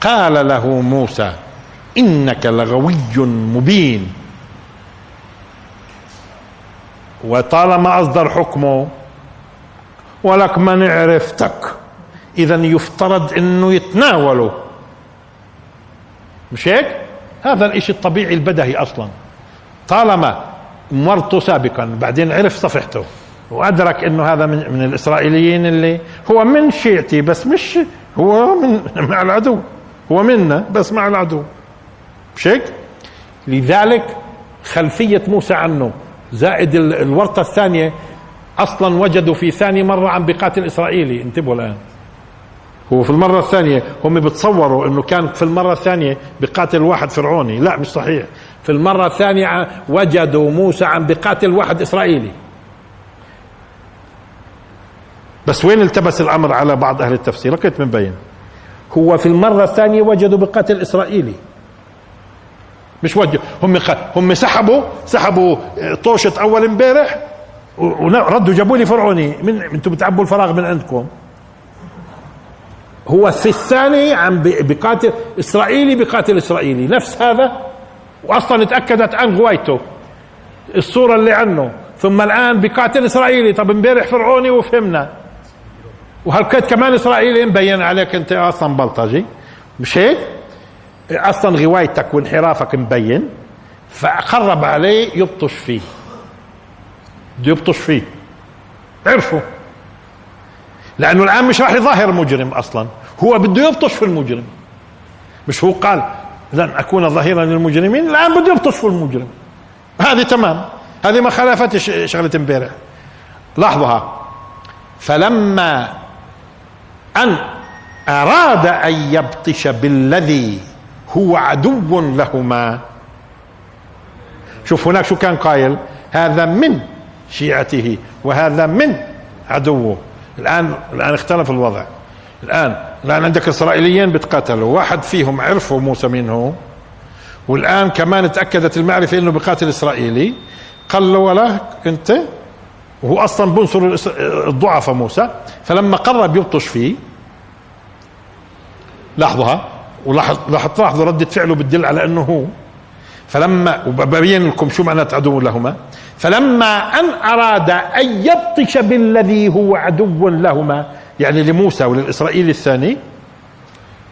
B: قال له موسى إنك لغوي مبين. وطالما أصدر حكمه ولك من عرفتك. اذا يفترض إنه يتناوله. مش هيك؟ هذا الإشي الطبيعي البدهي أصلا. طالما مرته سابقا بعدين عرف صفحته. وأدرك إنه هذا من, من الإسرائيليين اللي هو من شيعتي بس مش هو من مع العدو. هو منا بس مع العدو. مش هيك؟ لذلك خلفية موسى عنه. زائد الورطة الثانية أصلا وجدوا في ثاني مرة عم بقاتل إسرائيلي. انتبهوا الآن. هو في المرة الثانية هم بتصوروا إنه كان في المرة الثانية بقاتل واحد فرعوني. لا مش صحيح. في المرة الثانية وجدوا موسى عم بقاتل واحد إسرائيلي. بس وين التبس الأمر على بعض أهل التفسير؟ لقيت مبين هو في المرة الثانية وجدوا بقاتل إسرائيلي. مش وجه. هم هم سحبوا سحبوا طوشة أول امبارح. وردوا جابوا لي فرعوني. من أنتم بتعبوا الفراغ من عندكم. هو في الثاني عم بقاتل إسرائيلي بقاتل إسرائيلي. نفس هذا. واصلا اتأكدت عن غوايته. الصورة اللي عنه. ثم الآن بقاتل إسرائيلي. طب امبارح فرعوني وفهمنا. وهالكيت كمان إسرائيلي مبين عليك أنت أصلا بلطجي. مش هيك؟ أصلا غوايتك وانحرافك مبين فقرب عليه يبطش فيه. بده يبطش فيه. عرفوا؟ لأنه الان مش راح يظاهر مجرم أصلا. هو بده يبطش في المجرم. مش هو قال لن أكون ظهيرا للمجرمين الان بده يبطش في المجرم. هذه تمام. هذه ما خالفتش شغلة امبارح. لاحظها فلما أن أراد أن يبطش بالذي هو عدو لهما. شوف هناك شو كان قايل؟ هذا من شيعته وهذا من عدوه. الان الآن اختلف الوضع. الآن الآن عندك إسرائيليين بتقاتلوا. واحد فيهم عرفوا موسى مين هو والآن كمان تأكدت المعرفة إنه بقاتل إسرائيلي. قال له ولا أنت؟ وهو أصلا بنصر الضعفاء موسى. فلما قرب يبطش فيه. لاحظها ولاحظ لاحظوا ردة فعله بتدل على إنه هو. فلما وببين لكم شو معنات عدو لهما. فلما أن أراد أن يبطش بالذي هو عدو لهما يعني لموسى وللاسرائيلي الثاني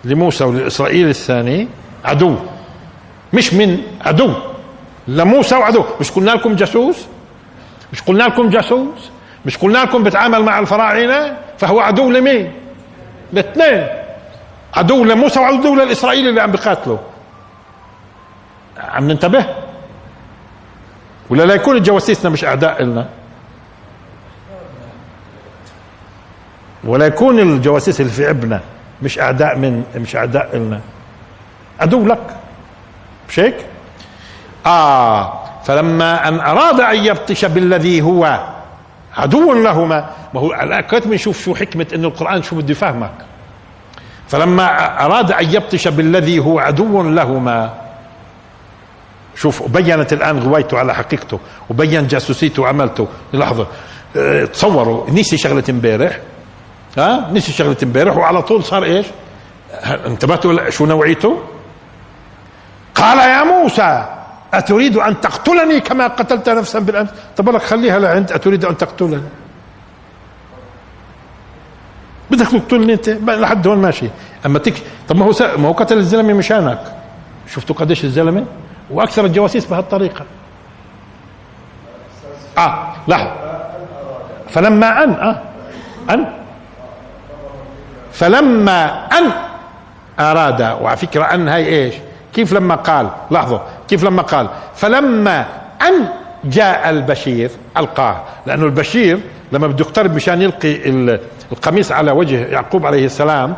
B: لموسى وللاسرائيلي الثاني عدو. مش من عدو. لموسى وعدو. مش قلنا لكم جاسوس؟ مش قلنا لكم جاسوس؟ مش قلنا لكم بتعامل مع الفراعنة؟ فهو عدو لمين؟ الاثنين عدو لموسى وعدو للاسرائيلي اللي عم بقاتله عم ننتبه. ولا لا يكون الجواسيسنا مش أعداء لنا ولا يكون الجواسيس اللي في عبنا مش أعداء من مش أعداء لنا عدو لك. مش هيك؟ آه فلما أن أراد أن يبطش بالذي هو عدو لهما ما هو كيف بنشوف شو حكمة إنه القرآن شو بده يفهمك. فلما أراد أن يبطش بالذي هو عدو لهما شوف بينت الآن غوايته على حقيقته وبين جاسوسيته وعملته لحظة. آه، تصوروا نسي شغلة امبارح. ها؟ نسي شغلة امبارح وعلى طول صار إيش؟ انتبهتوا شو نوعيته؟ قال يا موسى أتريد أن تقتلني كما قتلت نفسا بالأمس؟ طب لك خليها لعند أتريد أن تقتلني. بدك تقتلني انت لحد هون ماشي. أما تك طب ما هو. ما هو قتل الزلمة مشانك شفتوا قديش الزلمة؟ وأكثر الجواسيس بهالطريقة. آه لحظة. فلما ان آه أن. فلما أن أراد وعلى فكرة أن هاي إيش؟ كيف لما قال؟ لحظة. كيف لما قال؟ فلما أن جاء البشير ألقاه. لأنه البشير لما بده يقترب مشان يلقي القميص على وجه يعقوب عليه السلام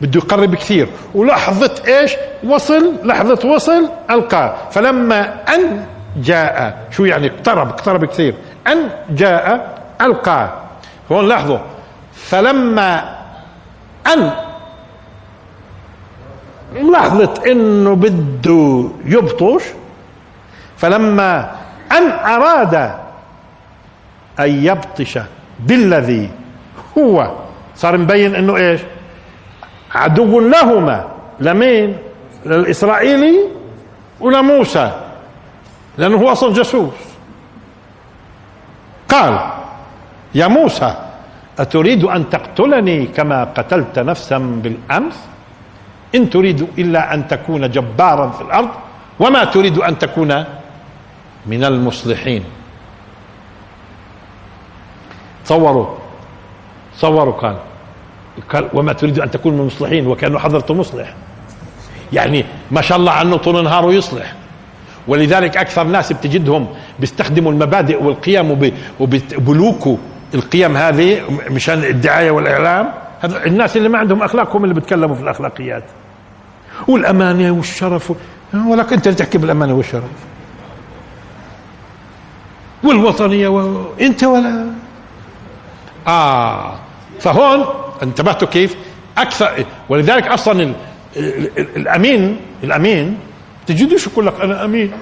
B: بده يقرب كثير. ولحظة إيش؟ وصل لحظة وصل القاه فلما أن جاء شو يعني اقترب؟ اقترب كثير. أن جاء القاه هون لاحظوا. فلما أن لحظة إنه بده يبطش فلما أن أراد أن يبطش بالذي هو. صار مبين إنه إيش؟ عدو لهما. لمين؟ للإسرائيلي ولموسى لأنه هو أصلا جاسوس. قال يا موسى أتريد أن تقتلني كما قتلت نفسا بالأمس؟ إن تريد إلا أن تكون جبارا في الأرض وما تريد أن تكون من المصلحين. تصوروا تصوروا قال قال وما تريد أن تكون من المصلحين وكأنه حضرته مصلح. يعني ما شاء الله عنه طول نهاره يصلح. ولذلك أكثر ناس بتجدهم بيستخدموا المبادئ والقيم وبلوكوا القيم هذه مشان الدعاية والإعلام. الناس اللي ما عندهم أخلاق هم اللي بيتكلموا في الأخلاقيات. والأمانة والشرف ولك أنت اللي تحكي بالأمانة والشرف. والوطنية و... أنت ولا آه. فهون انتبهتوا كيف؟ أكثر ولذلك أصلا ال... الأمين الأمين تجدوش يقول لك أنا أمين.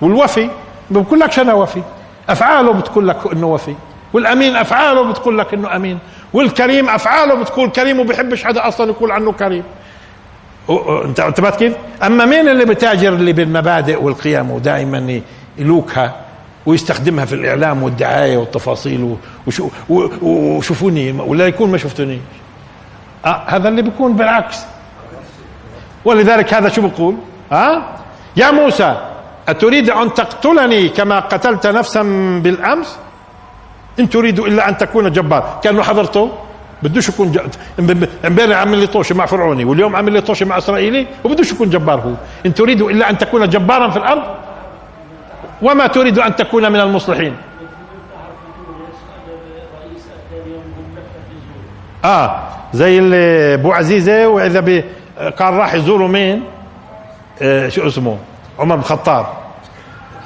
B: والوفي بقول لك أنا وفي؟ أفعاله بتقول لك إنه وفي. والأمين أفعاله بتقول لك إنه أمين. والكريم أفعاله بتقول كريم وبيحبش حدا أصلا يقول عنه كريم. أنت انتبهت كيف؟ أما مين اللي بتاجر اللي بالمبادئ والقيم ودائما يلوكها؟ ويستخدمها في الإعلام والدعاية والتفاصيل وشوفوني ولا يكون ما شفتوني. آه هذا اللي بيكون بالعكس. ولذلك هذا شو بقول؟ ها آه؟ يا موسى أتريد أن تقتلني كما قتلت نفسا بالأمس؟ إن تريد إلا أن تكون جبار. كأنه حضرته؟ بدوش يكون امبارح عمل لي طوشه مع فرعوني واليوم عمل لي طوشه مع إسرائيلي وبدوش يكون جبار هو. إن تريد إلا أن تكون جبارا في الأرض؟ وما تريد أن تكون من المصلحين. آه زي اللي أبو عزيزه وإذا كان راح يزوروا مين؟ آه شو اسمه؟ عمر بن الخطاب.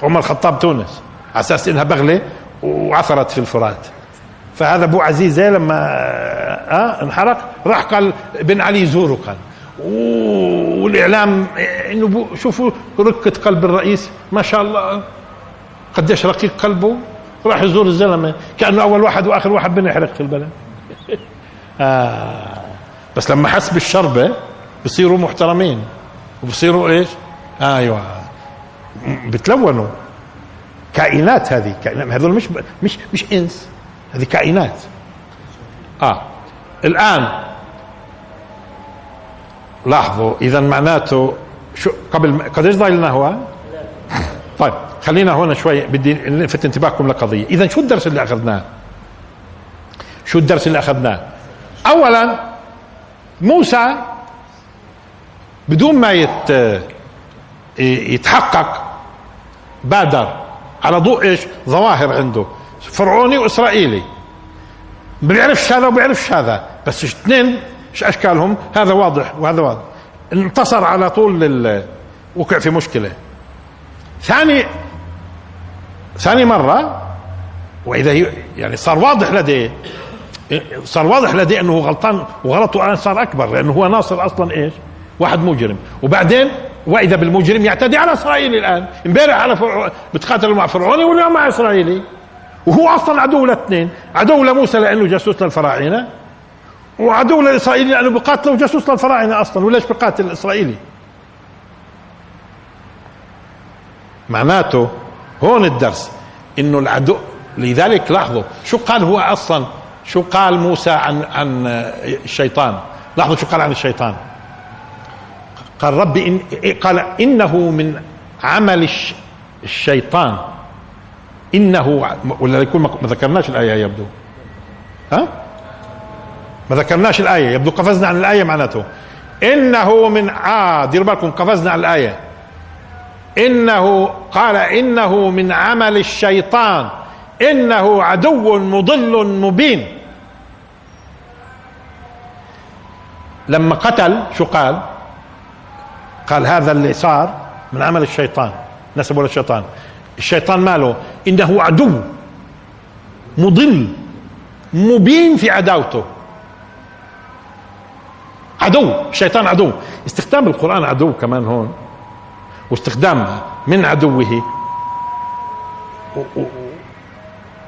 B: عمر الخطاب تونس. على أساس إنها بغلة وعثرت في الفرات. فهذا أبو عزيزه لما آه انحرق راح قال بن علي يزوره كان. والإعلام إنه شوفوا ركة قلب الرئيس ما شاء الله. قديش رقيق قلبه راح يزور الزلمة كأنه أول واحد وآخر واحد بنحرق في البلد. آه. بس لما حس بالشربة بصيروا محترمين. وبصيروا إيش؟ أيوه. بتلونوا. كائنات هذه كائنات. هذول مش مش مش إنس. هذه كائنات. آه. الآن لاحظوا إذا معناته شو قبل قديش ضايل هو؟ طيب خلينا هون شوي بدي نلفت انتباهكم لقضية. اذا شو الدرس اللي أخذناه؟ شو الدرس اللي أخذناه؟ اولا موسى بدون ما يت يتحقق بادر على ضوء إيش؟ ظواهر عنده. فرعوني وإسرائيلي. بيعرفش هذا وما بيعرفش هذا بس اثنين إيش أشكالهم؟ هذا واضح وهذا واضح. انتصر على طول وقع في مشكلة. ثاني ثاني مرة وإذا هي يعني صار واضح لديه صار واضح لديه أنه غلطان وغلطه الان صار أكبر لأنه هو ناصر أصلا إيش؟ واحد مجرم. وبعدين وإذا بالمجرم يعتدي على اسرائيل الآن. إمبارح على فرع... بتقاتلوا مع فرعوني واليوم مع إسرائيلي؟ وهو أصلا عدو لاثنين. عدو لموسى لأنه جاسوس للفراعنة وعدو للاسرائيلي لأنه بقاتلوا جاسوس للفراعنة أصلا. وليش بقاتل الاسرائيلي معناته هون الدرس إنه العدو لذلك لاحظوا شو قال هو أصلا؟ شو قال موسى عن عن الشيطان؟ لاحظوا شو قال عن الشيطان. قال ربي إن قال إنه من عمل الشيطان. إنه ولا يكون ما ذكرناش الآية يبدو. ها؟ ما ذكرناش الآية يبدو قفزنا عن الآية معناته. إنه من آه دير بالكم قفزنا عن الآية. إنه قال إنه من عمل الشيطان إنه عدو مضل مبين. لما قتل شو قال؟ قال هذا اللي صار من عمل الشيطان نسبه للشيطان. الشيطان ماله؟ إنه عدو مضل مبين في عداوته. عدو الشيطان عدو. استخدام القرآن عدو كمان هون. واستخدام من عدوه.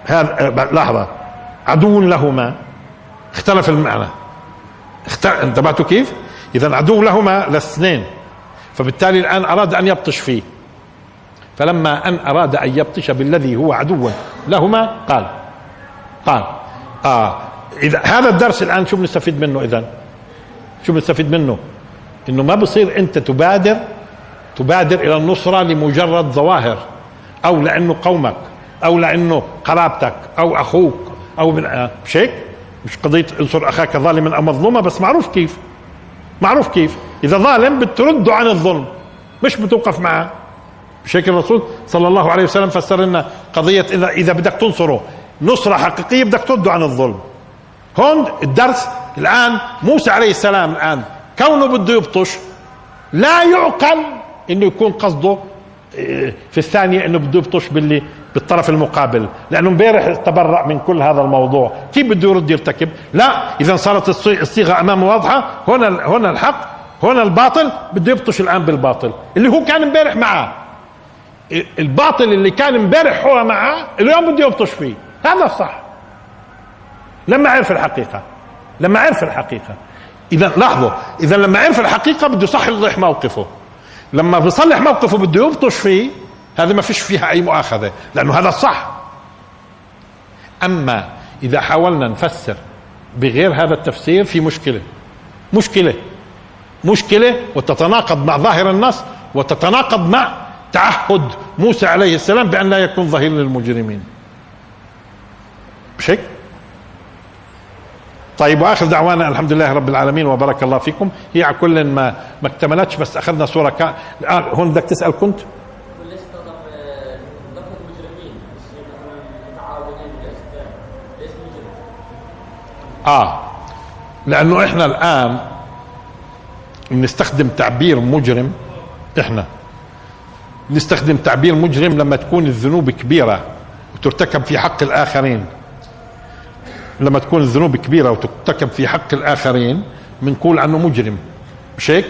B: هذا لحظة. عدو لهما. اختلف المعنى. انتبهتوا كيف؟ إذا عدو لهما لاثنين. فبالتالي الآن أراد أن يبطش فيه. فلما أن أراد أن يبطش بالذي هو عدو لهما قال قال آه إذا هذا الدرس الآن شو بنستفيد منه إذا شو بنستفيد منه؟ إنه ما بصير أنت تبادر تبادر إلى النصرة لمجرد ظواهر أو لأنه قومك أو لأنه قرابتك أو أخوك أو من آه مش هيك؟ مش قضية انصر أخاك ظالما أو مظلوما بس معروف كيف. معروف كيف. إذا ظالم بترده عن الظلم مش بتوقف معه. بشكل الرسول صلى الله عليه وسلم فسر لنا قضية إذا إذا بدك تنصره نصرة حقيقية بدك ترده عن الظلم. هون الدرس الآن موسى عليه السلام الآن كونه بده يبطش لا يعقل. إنه يكون قصده آه، في الثانية إنه بده يبطش باللي بالطرف المقابل. لأنه امبارح تبرأ من كل هذا الموضوع. كيف بده يرد يرتكب؟ لا إذا صارت الصيغة أمامه واضحة. هنا هنا الحق هنا الباطل. بده يبطش الآن بالباطل. اللي هو كان امبارح معه. الباطل اللي كان امبارح هو معه اليوم بده يبطش فيه. هذا الصح. لما عرف الحقيقة. لما عرف الحقيقة. إذا لاحظوا. إذا لما عرف الحقيقة بده يصحح موقفه. لما بيصلح موقفه بده يبطش فيه هذه ما فيش فيها أي مؤاخذة لأنه هذا الصح. أما إذا حاولنا نفسر بغير هذا التفسير في مشكلة. مشكلة. مشكلة وتتناقض مع ظاهر النص وتتناقض مع تعهد موسى عليه السلام بأن لا يكون ظهير للمجرمين. مش هيك؟ طيب وآخر دعوانا الحمد لله رب العالمين وبارك الله فيكم. هي على كل ما ما اكتملتش بس أخذنا صورة كا... الان هون بدك تسأل كنت؟ آه لأنه إحنا الآن بنستخدم تعبير مجرم إحنا نستخدم تعبير مجرم لما تكون الذنوب كبيرة وترتكب في حق الآخرين. لما تكون الذنوب كبيرة وترتكب في حق الآخرين بنقول عنه مجرم مش هيك؟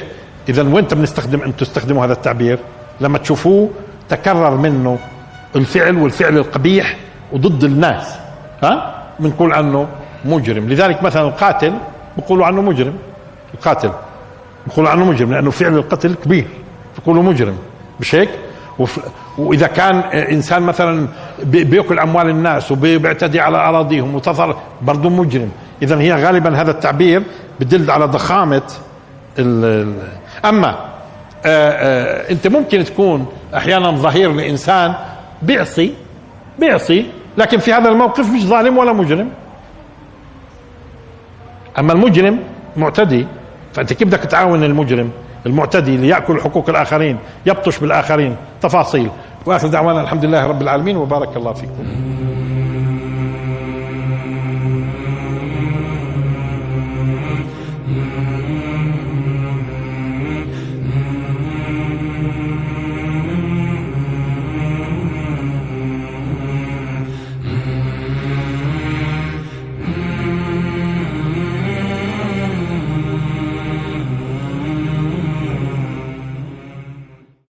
B: اذا وين بنستخدم أنتم تستخدموا هذا التعبير؟ لما تشوفوه تكرر منه الفعل والفعل القبيح وضد الناس ها؟ بنقول عنه مجرم لذلك مثلا القاتل بقولوا عنه مجرم القاتل بقولوا عنه مجرم لأنه فعل القتل كبير بقولوا مجرم مش هيك؟ وإذا كان إنسان مثلا بيأكل أموال الناس وبيعتدي على أراضيهم وتظهر برضه مجرم. اذا هي غالبا هذا التعبير بدل على ضخامة ال أما آآ آآ أنت ممكن تكون أحيانا ظهير لإنسان بيعصي بيعصي لكن في هذا الموقف مش ظالم ولا مجرم. أما المجرم معتدي فأنت كيف بدك تعاون المجرم؟ المعتدي ليأكل حقوق الآخرين يبطش بالآخرين تفاصيل. وآخر دعوانا الحمد لله رب العالمين وبارك الله فيكم.